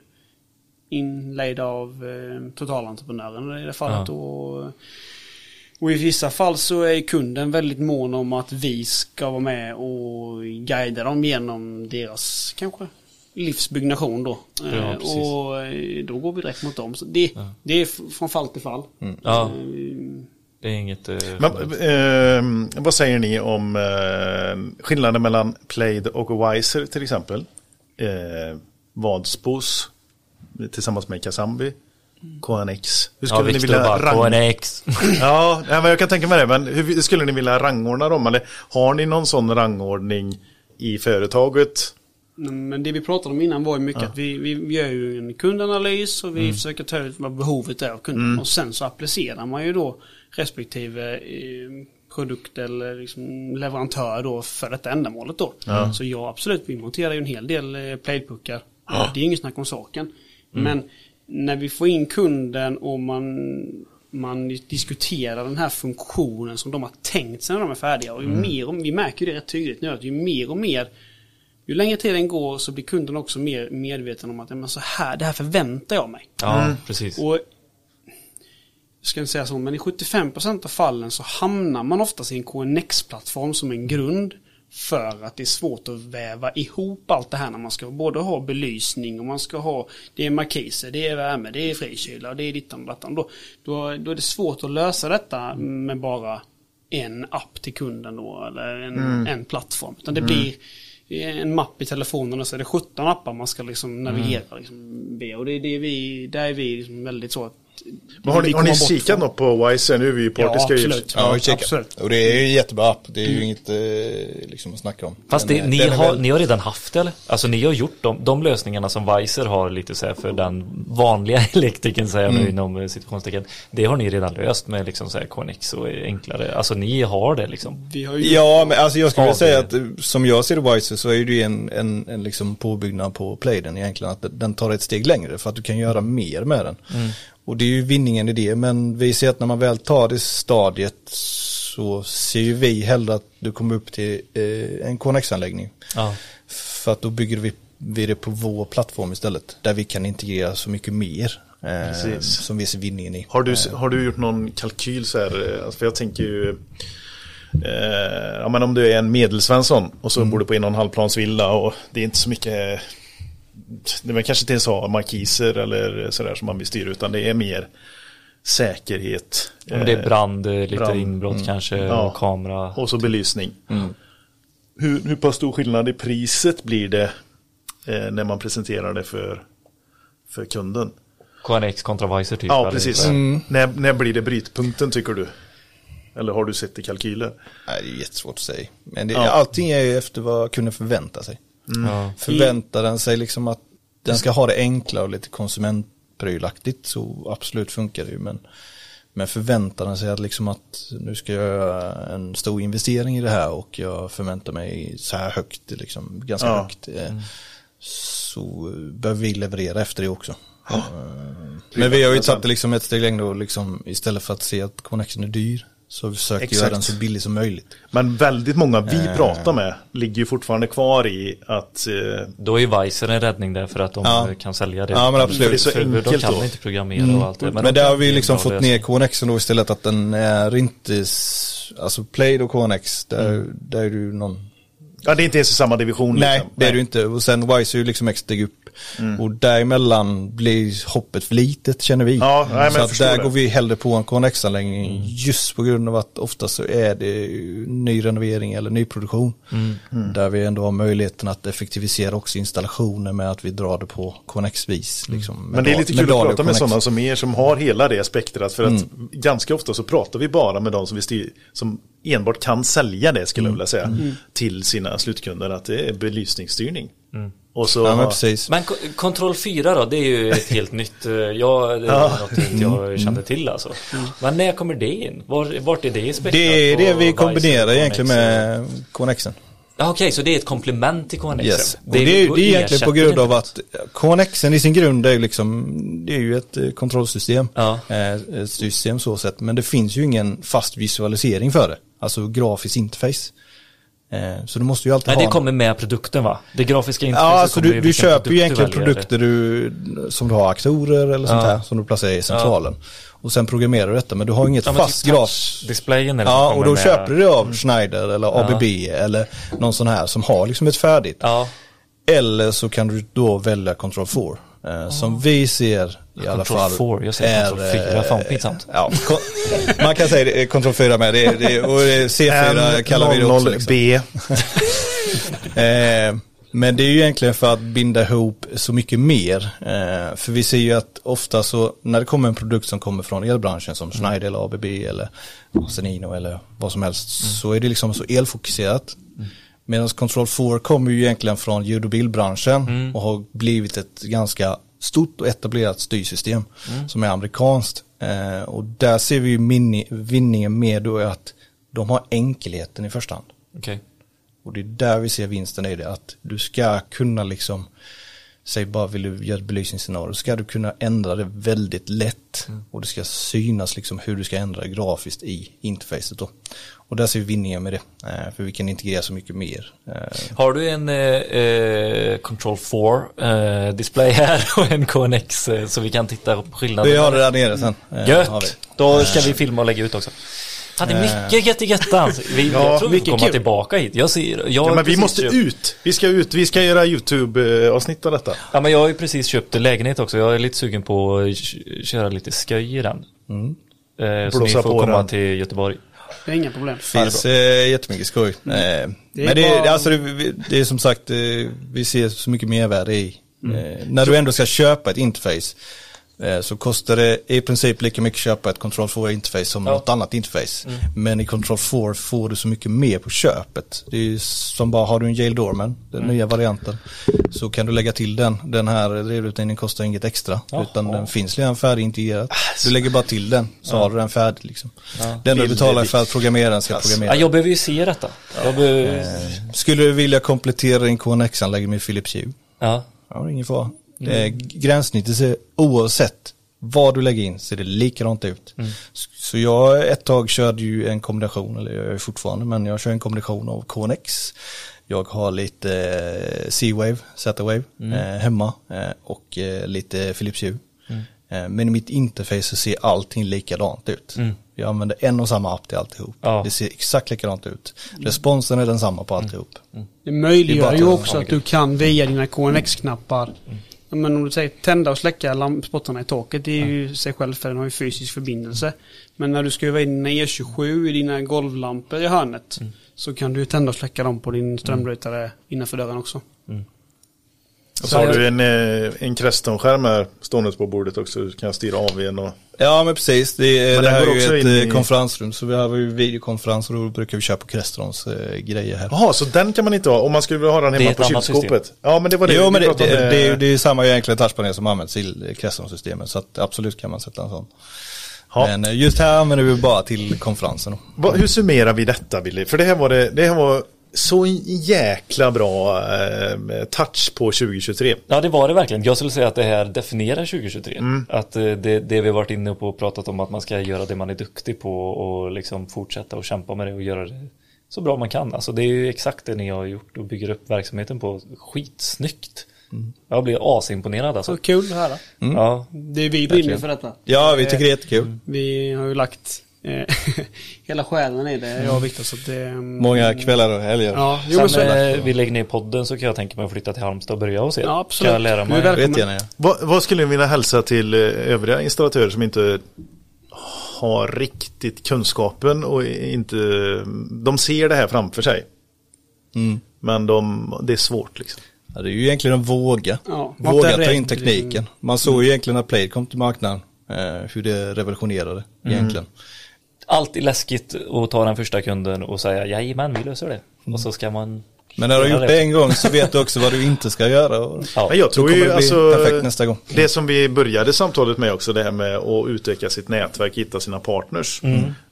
D: inledda av eh, totalentreprenören i det fallet.
B: Ja.
D: Och, och i vissa fall så är kunden väldigt mån om att vi ska vara med och guida dem genom deras kanske livsbyggnation då.
B: Ja,
D: Eh, och eh, då går vi direkt mot dem. Så det, det är från fall till fall.
B: ja.
D: Eh,
B: Det är inget... eh,
A: men, eh, vad säger ni om eh, skillnaden mellan Plaid och Wiser till exempel? Eh, Vadspos tillsammans med Kasambi. KNX. Hur
B: ja,
A: skulle ni
B: Victor
A: vilja
B: bara,
A: rang...
B: KNX. [laughs]
A: Ja, ja, men jag kan tänka mig det. Men hur skulle ni vilja rangordna dem? Eller har ni någon sån rangordning i företaget?
D: Men det vi pratade om innan var ju mycket att vi, vi, vi gör ju en kundanalys och vi
A: Mm.
D: försöker ta ut vad behovet är av kunden. Och sen så applicerar man ju då respektive eh, produkt eller liksom leverantör då för detta ändamålet då. Så ja, absolut, vi monterar ju en hel del eh, playpuckar. Det är inget snack om saken.
A: Mm.
D: Men när vi får in kunden och man, man diskuterar den här funktionen som de har tänkt sig när de är färdiga. Och ju
A: Mm.
D: mer, och- vi märker ju det rätt tydligt nu att ju mer och mer ju längre tiden går så blir kunden också mer medveten om att men så här, det här förväntar jag mig.
B: Ja, precis.
D: Och jag ska inte säga så, men i 75% av fallen så hamnar man oftast i en KNX-plattform som en grund för att det är svårt att väva ihop allt det här när man ska både ha belysning och man ska ha det är markiser, det är värme, det är frikyla och det är dittan och dattan. Då, då, då är det svårt att lösa detta med bara en app till kunden då eller en, en plattform. Utan det blir en mapp i telefonen och så är det 17 appar man ska liksom navigera liksom, via. Och det är det vi, där är vi liksom väldigt så att
A: Men har ni, har ni kikat något på Wiser? Nu är vi ju
D: Ja,
A: partiska ju.
D: absolut.
E: Ja,
D: absolut.
E: Och det är ju en jättebra app. Det är ju inget eh, liksom att snacka om.
B: Fast
E: Den
B: det, ni,
E: den
B: har,
E: väl-
B: ni har redan haft det eller? Alltså ni har gjort de, de lösningarna som Weiser har lite så här för den vanliga [laughs] elektrikern säger jag nu inom eh, situationstecken. Det har ni redan löst med liksom så här KNX och enklare. Alltså ni har det liksom.
D: Vi har ju
E: Ja, men alltså jag skulle vilja
B: Ja,
E: säga
B: det-
E: att eh, som jag ser det Wiser så är det ju en, en, en liksom påbyggnad på Playden egentligen. Att den tar ett steg längre för att du kan göra mer med den. Och det är ju vinningen i det. Men vi ser att när man väl tar det stadiet så ser ju vi hellre att du kommer upp till eh, en KNX-anläggning.
B: Ja.
E: För att då bygger vi, vi det på vår plattform istället. Där vi kan integrera så mycket mer. Eh,
A: Precis.
E: som vi ser vinningen i.
A: Har du, har du gjort någon kalkyl så här? eh, Alltså för jag tänker ju... Eh, ja, men om du är en medelsvensson och så bor du på en och en halv plans villa och det är inte så mycket... Det är kanske inte ens ha markiser eller sådär som man vill styra utan det är mer säkerhet.
B: Men det är
A: eh,
B: brand, eh, lite
A: brand.
B: inbrott kanske,
A: Ja.
B: och kamera.
A: Och så belysning. Hur, hur pass stor skillnad i priset blir det eh, när man presenterar det för, för kunden?
B: KNX kontra Weiser typ.
A: Ja, precis. När, när blir det brytpunkten tycker du? Eller har du sett i kalkyler?
E: Nej, det är jättesvårt att säga. Men det,
A: Ja.
E: allting är ju efter vad kunden förväntar sig.
B: Ja.
E: Förväntar den sig liksom att den ska ha det enkla och lite konsumentprylaktigt så absolut funkar det ju. Men, men förväntar den sig att liksom att nu ska jag göra en stor investering i det här och jag förväntar mig så här högt, liksom, ganska
A: Ja.
E: högt. eh, Så behöver vi leverera efter det också. Eh, Men vi har ju tagit liksom ett steg längre och liksom istället för att se att connexen är dyr så vi försökt
A: Exakt.
E: göra den så billig som möjligt.
A: Men väldigt många vi
E: Eh.
A: pratar med ligger ju fortfarande kvar i att eh,
B: Då är Weiser en räddning där för att de
E: Ja.
B: kan sälja det.
E: Ja, men absolut.
A: För det är så
B: För de
A: enkelt
B: kan
A: då.
B: inte programmera och allt det.
E: Men,
B: de
E: där har vi liksom fått ner KNXen då istället att den är inte, alltså Plaid och KNX, där,
A: Mm.
E: där är du någon
A: Ja, det är inte ens i samma division.
E: Nej,
A: liksom.
E: det är du inte. Och sen Wise är ju liksom ett steg upp.
A: Mm.
E: Och däremellan blir hoppet för litet känner vi.
A: Ja, nej,
E: så att där
A: det.
E: går vi hellre på en KNX-anläggning just på grund av att ofta så är det nyrenovering eller nyproduktion.
A: Mm.
E: Där vi ändå har möjligheten att effektivisera också installationen med att vi drar det på. Liksom, med
A: Mm. Men det är lite kul att prata med sådana som er som har hela det spektrat. För att
E: Mm.
A: ganska ofta så pratar vi bara med de som, vi som enbart kan sälja det skulle jag
E: Mm.
A: vilja säga. Till sina slutkunder att det är belysningsstyrning. Och så,
E: Ja men precis.
B: Men ko- kontroll 4 då, det är ju ett helt [laughs] nytt, eh, ja, det är
A: Ja.
B: något jag kände till alltså. Men när kommer det in? Var, vart är det i spektrat?
E: Det är det vi kombinerar egentligen med KNXen.
B: Ja, Okej, så det är ett komplement till KNX?
E: Yes. Det, är,
B: då
E: det är egentligen på grund
B: det
E: av
B: inte.
E: att KNXen i sin grund är ju liksom, det är ju ett eh, kontrollsystem.
B: Ja.
E: Eh, Ett styrsystem så sett. Men det finns ju ingen fast visualisering för det. Alltså grafisk interface. Eh, Så du måste ju alltid
B: Nej,
E: ha
B: det kommer med produkten va? Det grafiska
E: Ja,
B: interfacet
E: alltså
B: kommer
E: du, du köper ju egentligen produkter du, som du har aktorer eller sånt
B: Ja.
E: här som du placerar i centralen. Och sen programmerar du detta men du har inget
B: Ja, men
E: fast
B: typ
E: graf.
B: touch-displayen eller
E: Ja, och då
B: med-
E: köper du det av Schneider eller ABB eller någon sån här som har liksom ett färdigt.
B: Ja,
E: Eller så kan du då välja Control 4. Eh, Som vi ser i alla
B: Control
E: fall.
B: 4, jag säger Control 4,
E: eh,
B: fan pinsamt.
E: Ja, kon- man kan säga det, Control 4 med. Det, det, och det- C4 kallar vi det också. Liksom.
A: B. [laughs]
E: Eh, men det är ju egentligen för att binda ihop så mycket mer. Eh, för vi ser ju att ofta så när det kommer en produkt som kommer från elbranschen som Schneider eller ABB eller Senino eller vad som helst så är det liksom så elfokuserat. Medan Control 4 kommer ju egentligen från ljud och bildbranschen och har blivit ett ganska stort och etablerat styrsystem som är amerikanskt. Eh, och där ser vi ju minni- vinningen med då att de har enkelheten i första hand.
B: okej.
E: Och det är där vi ser vinsten i det, att du ska kunna liksom, säg bara vill du göra ett belysningsscenario, ska du kunna ändra det väldigt lätt. Och det ska synas liksom hur du ska ändra grafiskt i interfacet då. Och där ser vi vinningen med det, eh, för vi kan integrera så mycket mer. Eh,
B: Har du en eh, eh, Control 4 eh, display här [laughs] och en KNX eh, så vi kan titta på skillnaden?
E: Vi har det där nere sen. eh, har vi.
B: Gött! Då ska vi filma och lägga ut också. Fan, det är mycket gött i göttan. Vi,
A: Ja,
B: jag tror vi
A: mycket
B: kommer
A: kul.
B: tillbaka hit. Jag ser, jag
A: Ja, men vi måste
B: köpt,
A: ut. Vi ska ut. Vi ska göra YouTube-avsnitt av detta.
B: Ja, men jag har ju precis köpt lägenhet också. Jag är lite sugen på att köra lite sköj i den. Eh, så ni
A: Mm.
B: Får
A: på
B: komma
A: den.
B: till Göteborg.
D: Det är inga problem.
E: finns eh, jättemycket skoj. Eh,
D: Det är
E: men det,
D: bara-
E: är, alltså, det, det är som sagt, eh, vi ser så mycket mervärde i.
B: Mm.
E: Eh, när du ändå ska köpa ett interface så kostar det i princip lika mycket att köpa ett Control 4 interface som
B: Ja. Mm.
E: något annat interface. Men i Control 4 får du så mycket mer på köpet. Det är som bara, har du en Yale Dorman, den
B: Mm.
E: nya varianten, så kan du lägga till den. Den här drivrutan kostar inget extra,
B: Jaha.
E: utan den finns redan färdigintegrerat. Du lägger bara till den, så har du den färdig liksom. Den du betalar för att programmeraren ska programmera.
B: Ja, jag behöver ju se detta. Jag behöver...
E: Eh, Skulle du vilja komplettera din KNX-anläggning med Philips Hue?
B: Ja.
E: Ja, ingen fara. Det är gränssnittet ser oavsett vad du lägger in ser det likadant ut. S- Så jag ett tag körde ju en kombination, eller jag gör fortfarande, men jag kör en kombination av KNX. Jag har lite eh, C-Wave, Z-Wave eh, hemma eh, och eh, lite Philips Hue. Eh, men i mitt interface så ser allting likadant ut. Jag använder en och samma app till alltihop.
B: Ja.
E: Det ser exakt likadant ut. Responsen är densamma på alltihop.
D: Det
E: Det är
D: möjliggör
E: bara
D: ju också att du kan via dina KNX-knappar ja, men om du säger tända och släcka lampspottarna i taket, det är ju sig själv för den har ju fysisk förbindelse. Men när du skruvar in dina E27 i dina golvlampor i hörnet så kan du tända och släcka dem på din strömbrytare innanför dörren också.
A: Och så har du en, eh, en Creston-skärm här stående på bordet också. Du kan styra av en och...
E: Ja men precis, det,
A: Men
E: det här är ju
A: också
E: ett
A: in i-
E: eh, konferensrum så vi har ju videokonferens och då brukar vi köra på Crestrons eh, grejer här.
A: Jaha, så den kan man inte ha om man skulle vilja ha den hemma på kylskåpet? Ja, men det var det
E: jo men det, det,
A: om,
E: det, är
A: eh,
E: det är ju samma egentligen touchpanel som används i Crestron-systemet så att absolut kan man sätta en sån.
A: Ja.
E: Men eh, just här använder vi bara till konferensen.
A: Vad- hur summerar vi detta Billy? För det här var, det, det här var så jäkla bra eh, touch på 2023.
B: Ja, det var det verkligen. Jag skulle säga att det här definierar 2023.
A: Mm.
B: Att eh, det, det vi varit inne på och pratat om att man ska göra det man är duktig på och liksom fortsätta och kämpa med det och göra det så bra man kan. Alltså det är ju exakt det ni har gjort och bygger upp verksamheten på. Skitsnyggt.
A: Mm.
B: Jag blir asimponerad alltså.
D: Så kul det här.
B: Ja,
D: Det är vi brinner för detta.
E: Ja vi tycker det är jättekul.
D: Vi har ju lagt [laughs] hela själen i det, jag och Viktor. Så det, mm,
E: Många kvällar och helger.
D: Ja, jo,
B: Sen
D: är det.
B: eh, vi lägger ner podden så kan jag tänka mig att flytta till Halmstad och börja hos er.
D: Ja, absolut.
B: Kan jag lära
D: Du är
B: mig.
D: välkommen.
E: Vet gärna ja.
A: Vad, vad skulle ni vilja hälsa till eh, övriga installatörer som inte har riktigt kunskapen och inte, de ser det här framför sig.
E: Mm.
A: Men de, det är svårt liksom.
E: Ja, det är ju egentligen att våga.
D: Ja,
E: våga ta in tekniken. Man såg ju egentligen när Play kom till marknaden eh, hur det revolutionerade egentligen.
B: Alltid läskigt att ta den första kunden och säga jajamän vi löser det. Och så ska man
E: Men när du har gjort det en gång så vet du också vad du inte ska göra.
B: Ja.
A: Men jag tror ju
E: det
A: alltså,
E: perfekt nästa gång.
A: det som vi började samtalet med också, det här med att utöka sitt nätverk, hitta sina partners.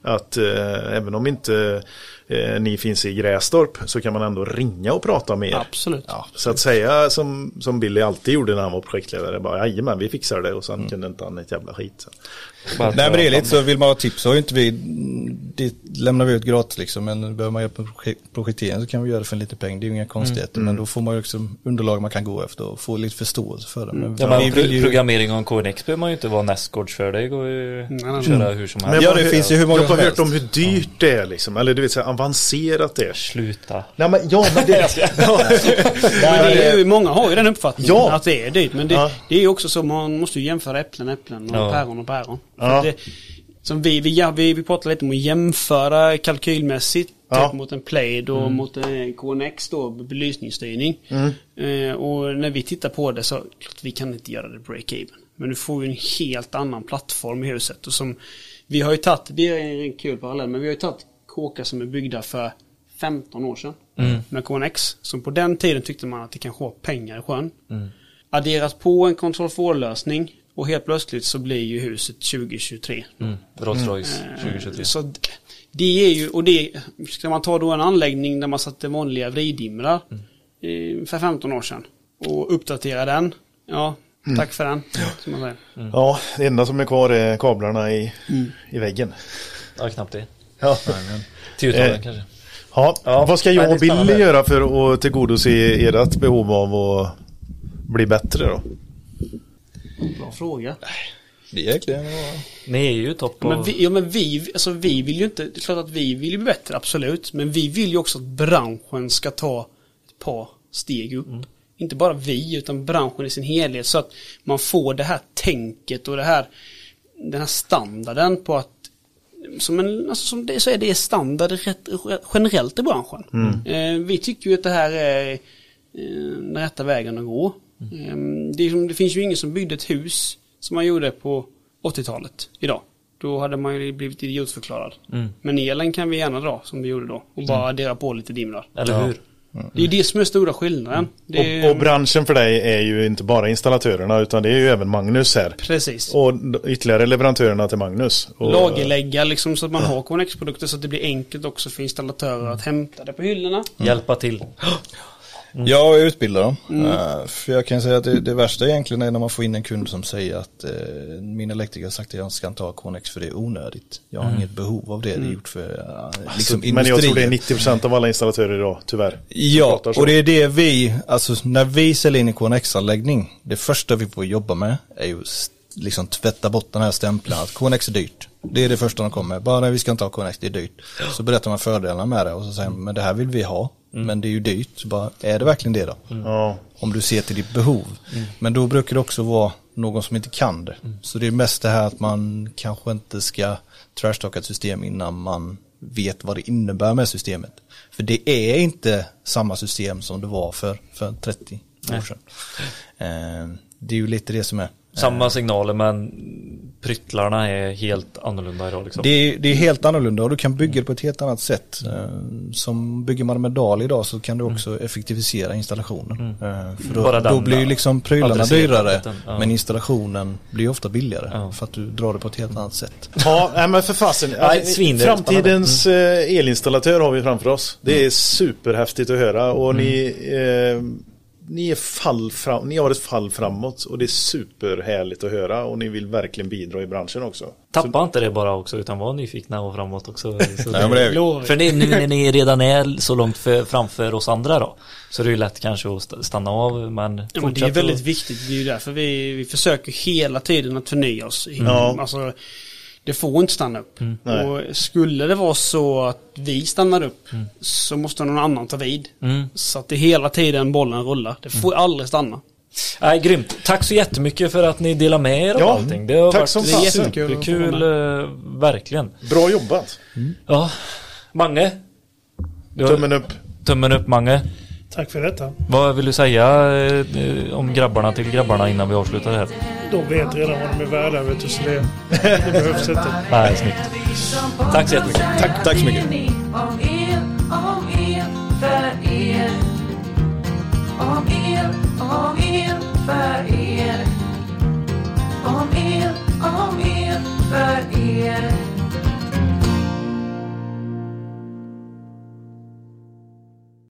A: Att eh, även om inte eh, ni finns i Grästorp så kan man ändå ringa och prata med er.
D: Absolut.
A: Så att säga som, som Billy alltid gjorde när han var projektledare, bara jajamän vi fixar det och sen kunde inte han ett jävla skit.
E: Nej men det är lite så, vill man ha tips så har ju inte vi, det lämnar vi ut gratis liksom. Men behöver man göra projek- projektering så kan vi göra det för en liten peng. Det är ju inga konstigheter. Men då får man ju också underlag man kan gå efter och få lite förståelse för det. Men
B: Ja, men pro-
E: ju,
B: Programmering och KNX behöver man ju inte vara nästgårds för. Det går ju
D: nej,
B: att köra hur som helst.
A: Men
E: Ja, det
A: har-
E: finns ju hur många
A: Jag har hört om hur dyrt det är liksom, eller du vet så här avancerat det är.
B: Sluta.
A: Nej men ja men det... [laughs] [laughs]
D: Men det är ju, många har ju den uppfattningen
A: Ja.
D: att det är dyrt. Men det,
A: Ja.
D: det är ju också så, man måste ju jämföra äpplen äpplen och
B: Ja.
D: päron och päron.
A: Ja.
D: det, som vi, vi, ja, vi, vi pratar lite om att jämföra kalkylmässigt
A: Ja.
D: typ mot en Plaid och mot en KNX då, belysningsstyrning. Eh, och när vi tittar på det så, klart vi kan inte göra det break-even. Men du får ju en helt annan plattform i huset. Och som, vi har ju tagit, det är en kul parallell, men vi har ju tagit kåkar som är byggda för 15 år sedan. Med KNX. Som på den tiden tyckte man att det kanske var pengar i sjön. Adderat på en Control 4-lösning och helt plötsligt så blir ju huset 2023.
B: Mm. Rolls Royce
D: Eh,
B: 2023.
D: Så det är ju, och det, ska man ta då en anläggning där man satte vanliga vriddimrar eh, för 15 år sedan och uppdatera den. Ja, tack för den. Som man säger.
A: Ja, det enda som är kvar är kablarna i, i väggen.
B: Ja, knappt det.
A: Ja.
B: Tiotalet
A: Eh,
B: kanske.
A: Ja,
B: Ja,
A: vad ska jag och Billy göra för att tillgodose ert behov av att bli bättre då?
D: Bra fråga.
E: det är egentligen
B: Ni är ju topp på...
D: Men vi, ja, men vi, alltså vi vill ju inte, det är klart att vi vill ju bli bättre, absolut. Men vi vill ju också att branschen ska ta ett par steg upp. Inte bara vi, utan branschen i sin helhet. Så att man får det här tänket och det här, den här standarden på att som en, alltså som det, så är det standard rätt, generellt i branschen. Eh, vi tycker ju att det här är eh, den rätta vägen att gå. Eh, det, är som, det finns ju ingen som byggde ett hus som man gjorde på 80-talet idag. Då hade man ju blivit idiotförklarad. Men elen kan vi gärna dra som vi gjorde då. Och bara addera på lite dimrar.
B: Eller hur?
D: Det är det som är stora skillnaden. Det är,
A: Och, och branschen för dig är ju inte bara installatörerna utan det är ju även Magnus här.
D: Precis.
A: Och ytterligare leverantörerna till Magnus. Och,
D: Lagerlägga liksom så att man har KNX-produkter så att det blir enkelt också för installatörer att hämta det på hyllorna.
B: Hjälpa till.
E: Jag utbildar dem. Eh, för jag kan säga att det, det värsta egentligen är när man får in en kund som säger att eh, min elektriker har sagt att jag ska inte ha KNX för det är onödigt. Jag har inget behov av det. Det är gjort för uh, liksom
A: men jag tror det är
E: industrier.
A: 90% av alla installatörer idag, tyvärr.
E: Ja, och det är det vi, alltså när vi säljer in en KNX-anläggning, det första vi får jobba med är ju liksom tvätta bort den här stämpeln att KNX är dyrt. Det är det första de kommer med. Bara vi ska inte ha KNX, det är dyrt. Så berättar man fördelarna med det och så säger man, men det här vill vi ha. Men det är ju dyrt. Så bara, är det verkligen det då?
A: Ja.
E: Om du ser till ditt behov. Men då brukar det också vara någon som inte kan det. Så det är mest det här att man kanske inte ska trashtalka ett system innan man vet vad det innebär med systemet. För det är inte samma system som det var för, för 30 år sedan. Eh, det är ju lite det som är.
B: Samma signaler men pryttlarna är helt annorlunda idag liksom.
E: Det är, det är helt annorlunda och du kan bygga det på ett helt annat sätt. Eh, Som bygger man med DAL idag så kan du också effektivisera installationen. Eh, För
B: Bara
E: då, då blir ju liksom prylarna dyrare
B: ja.
E: men installationen blir ofta billigare
B: Ja.
E: för att du drar det på ett helt annat sätt.
A: Ja, men för fasen.
B: Svin-
A: Framtidens eh, elinstallatör har vi framför oss. Det är superhäftigt att höra och ni, eh, ni, är fall fram, ni har ett fall framåt och det är superhärligt att höra och ni vill verkligen bidra i branschen också.
B: Tappa inte det bara också utan var nyfikna och framåt också. [laughs] Så
E: Nej, men det är.
B: För nu när ni redan är så långt för, framför oss andra då Så är det ju lätt kanske att st- stanna av men
D: Ja, men det är väldigt
B: att-
D: viktigt. Det är ju därför vi, vi försöker hela tiden att förnya oss.
A: Ja.
D: Alltså, Det får inte stanna upp.
A: Nej.
D: Och skulle det vara så att vi stannar upp så måste någon annan ta vid.
B: Mm.
D: Så att det hela tiden bollen rullar. Det får aldrig stanna.
B: Nej, grymt. Tack så jättemycket för att ni delar med er av
A: Ja,
B: allting. Det har
A: tack
B: varit
A: som
B: superkul,
D: Jättekul
B: eh, verkligen.
A: Bra jobbat.
B: Ja, Mange.
A: Tummen upp.
B: tummen upp Mange.
F: Tack för detta.
B: Vad vill du säga eh, om grabbarna till grabbarna innan vi avslutar det här?
F: De vet redan vad de är värda, vet du, så det, det behövs inte. [laughs]
B: Nej, snyggt. Tack så jättemycket.
E: Tack, tack så mycket.
G: Om er, om er, för er.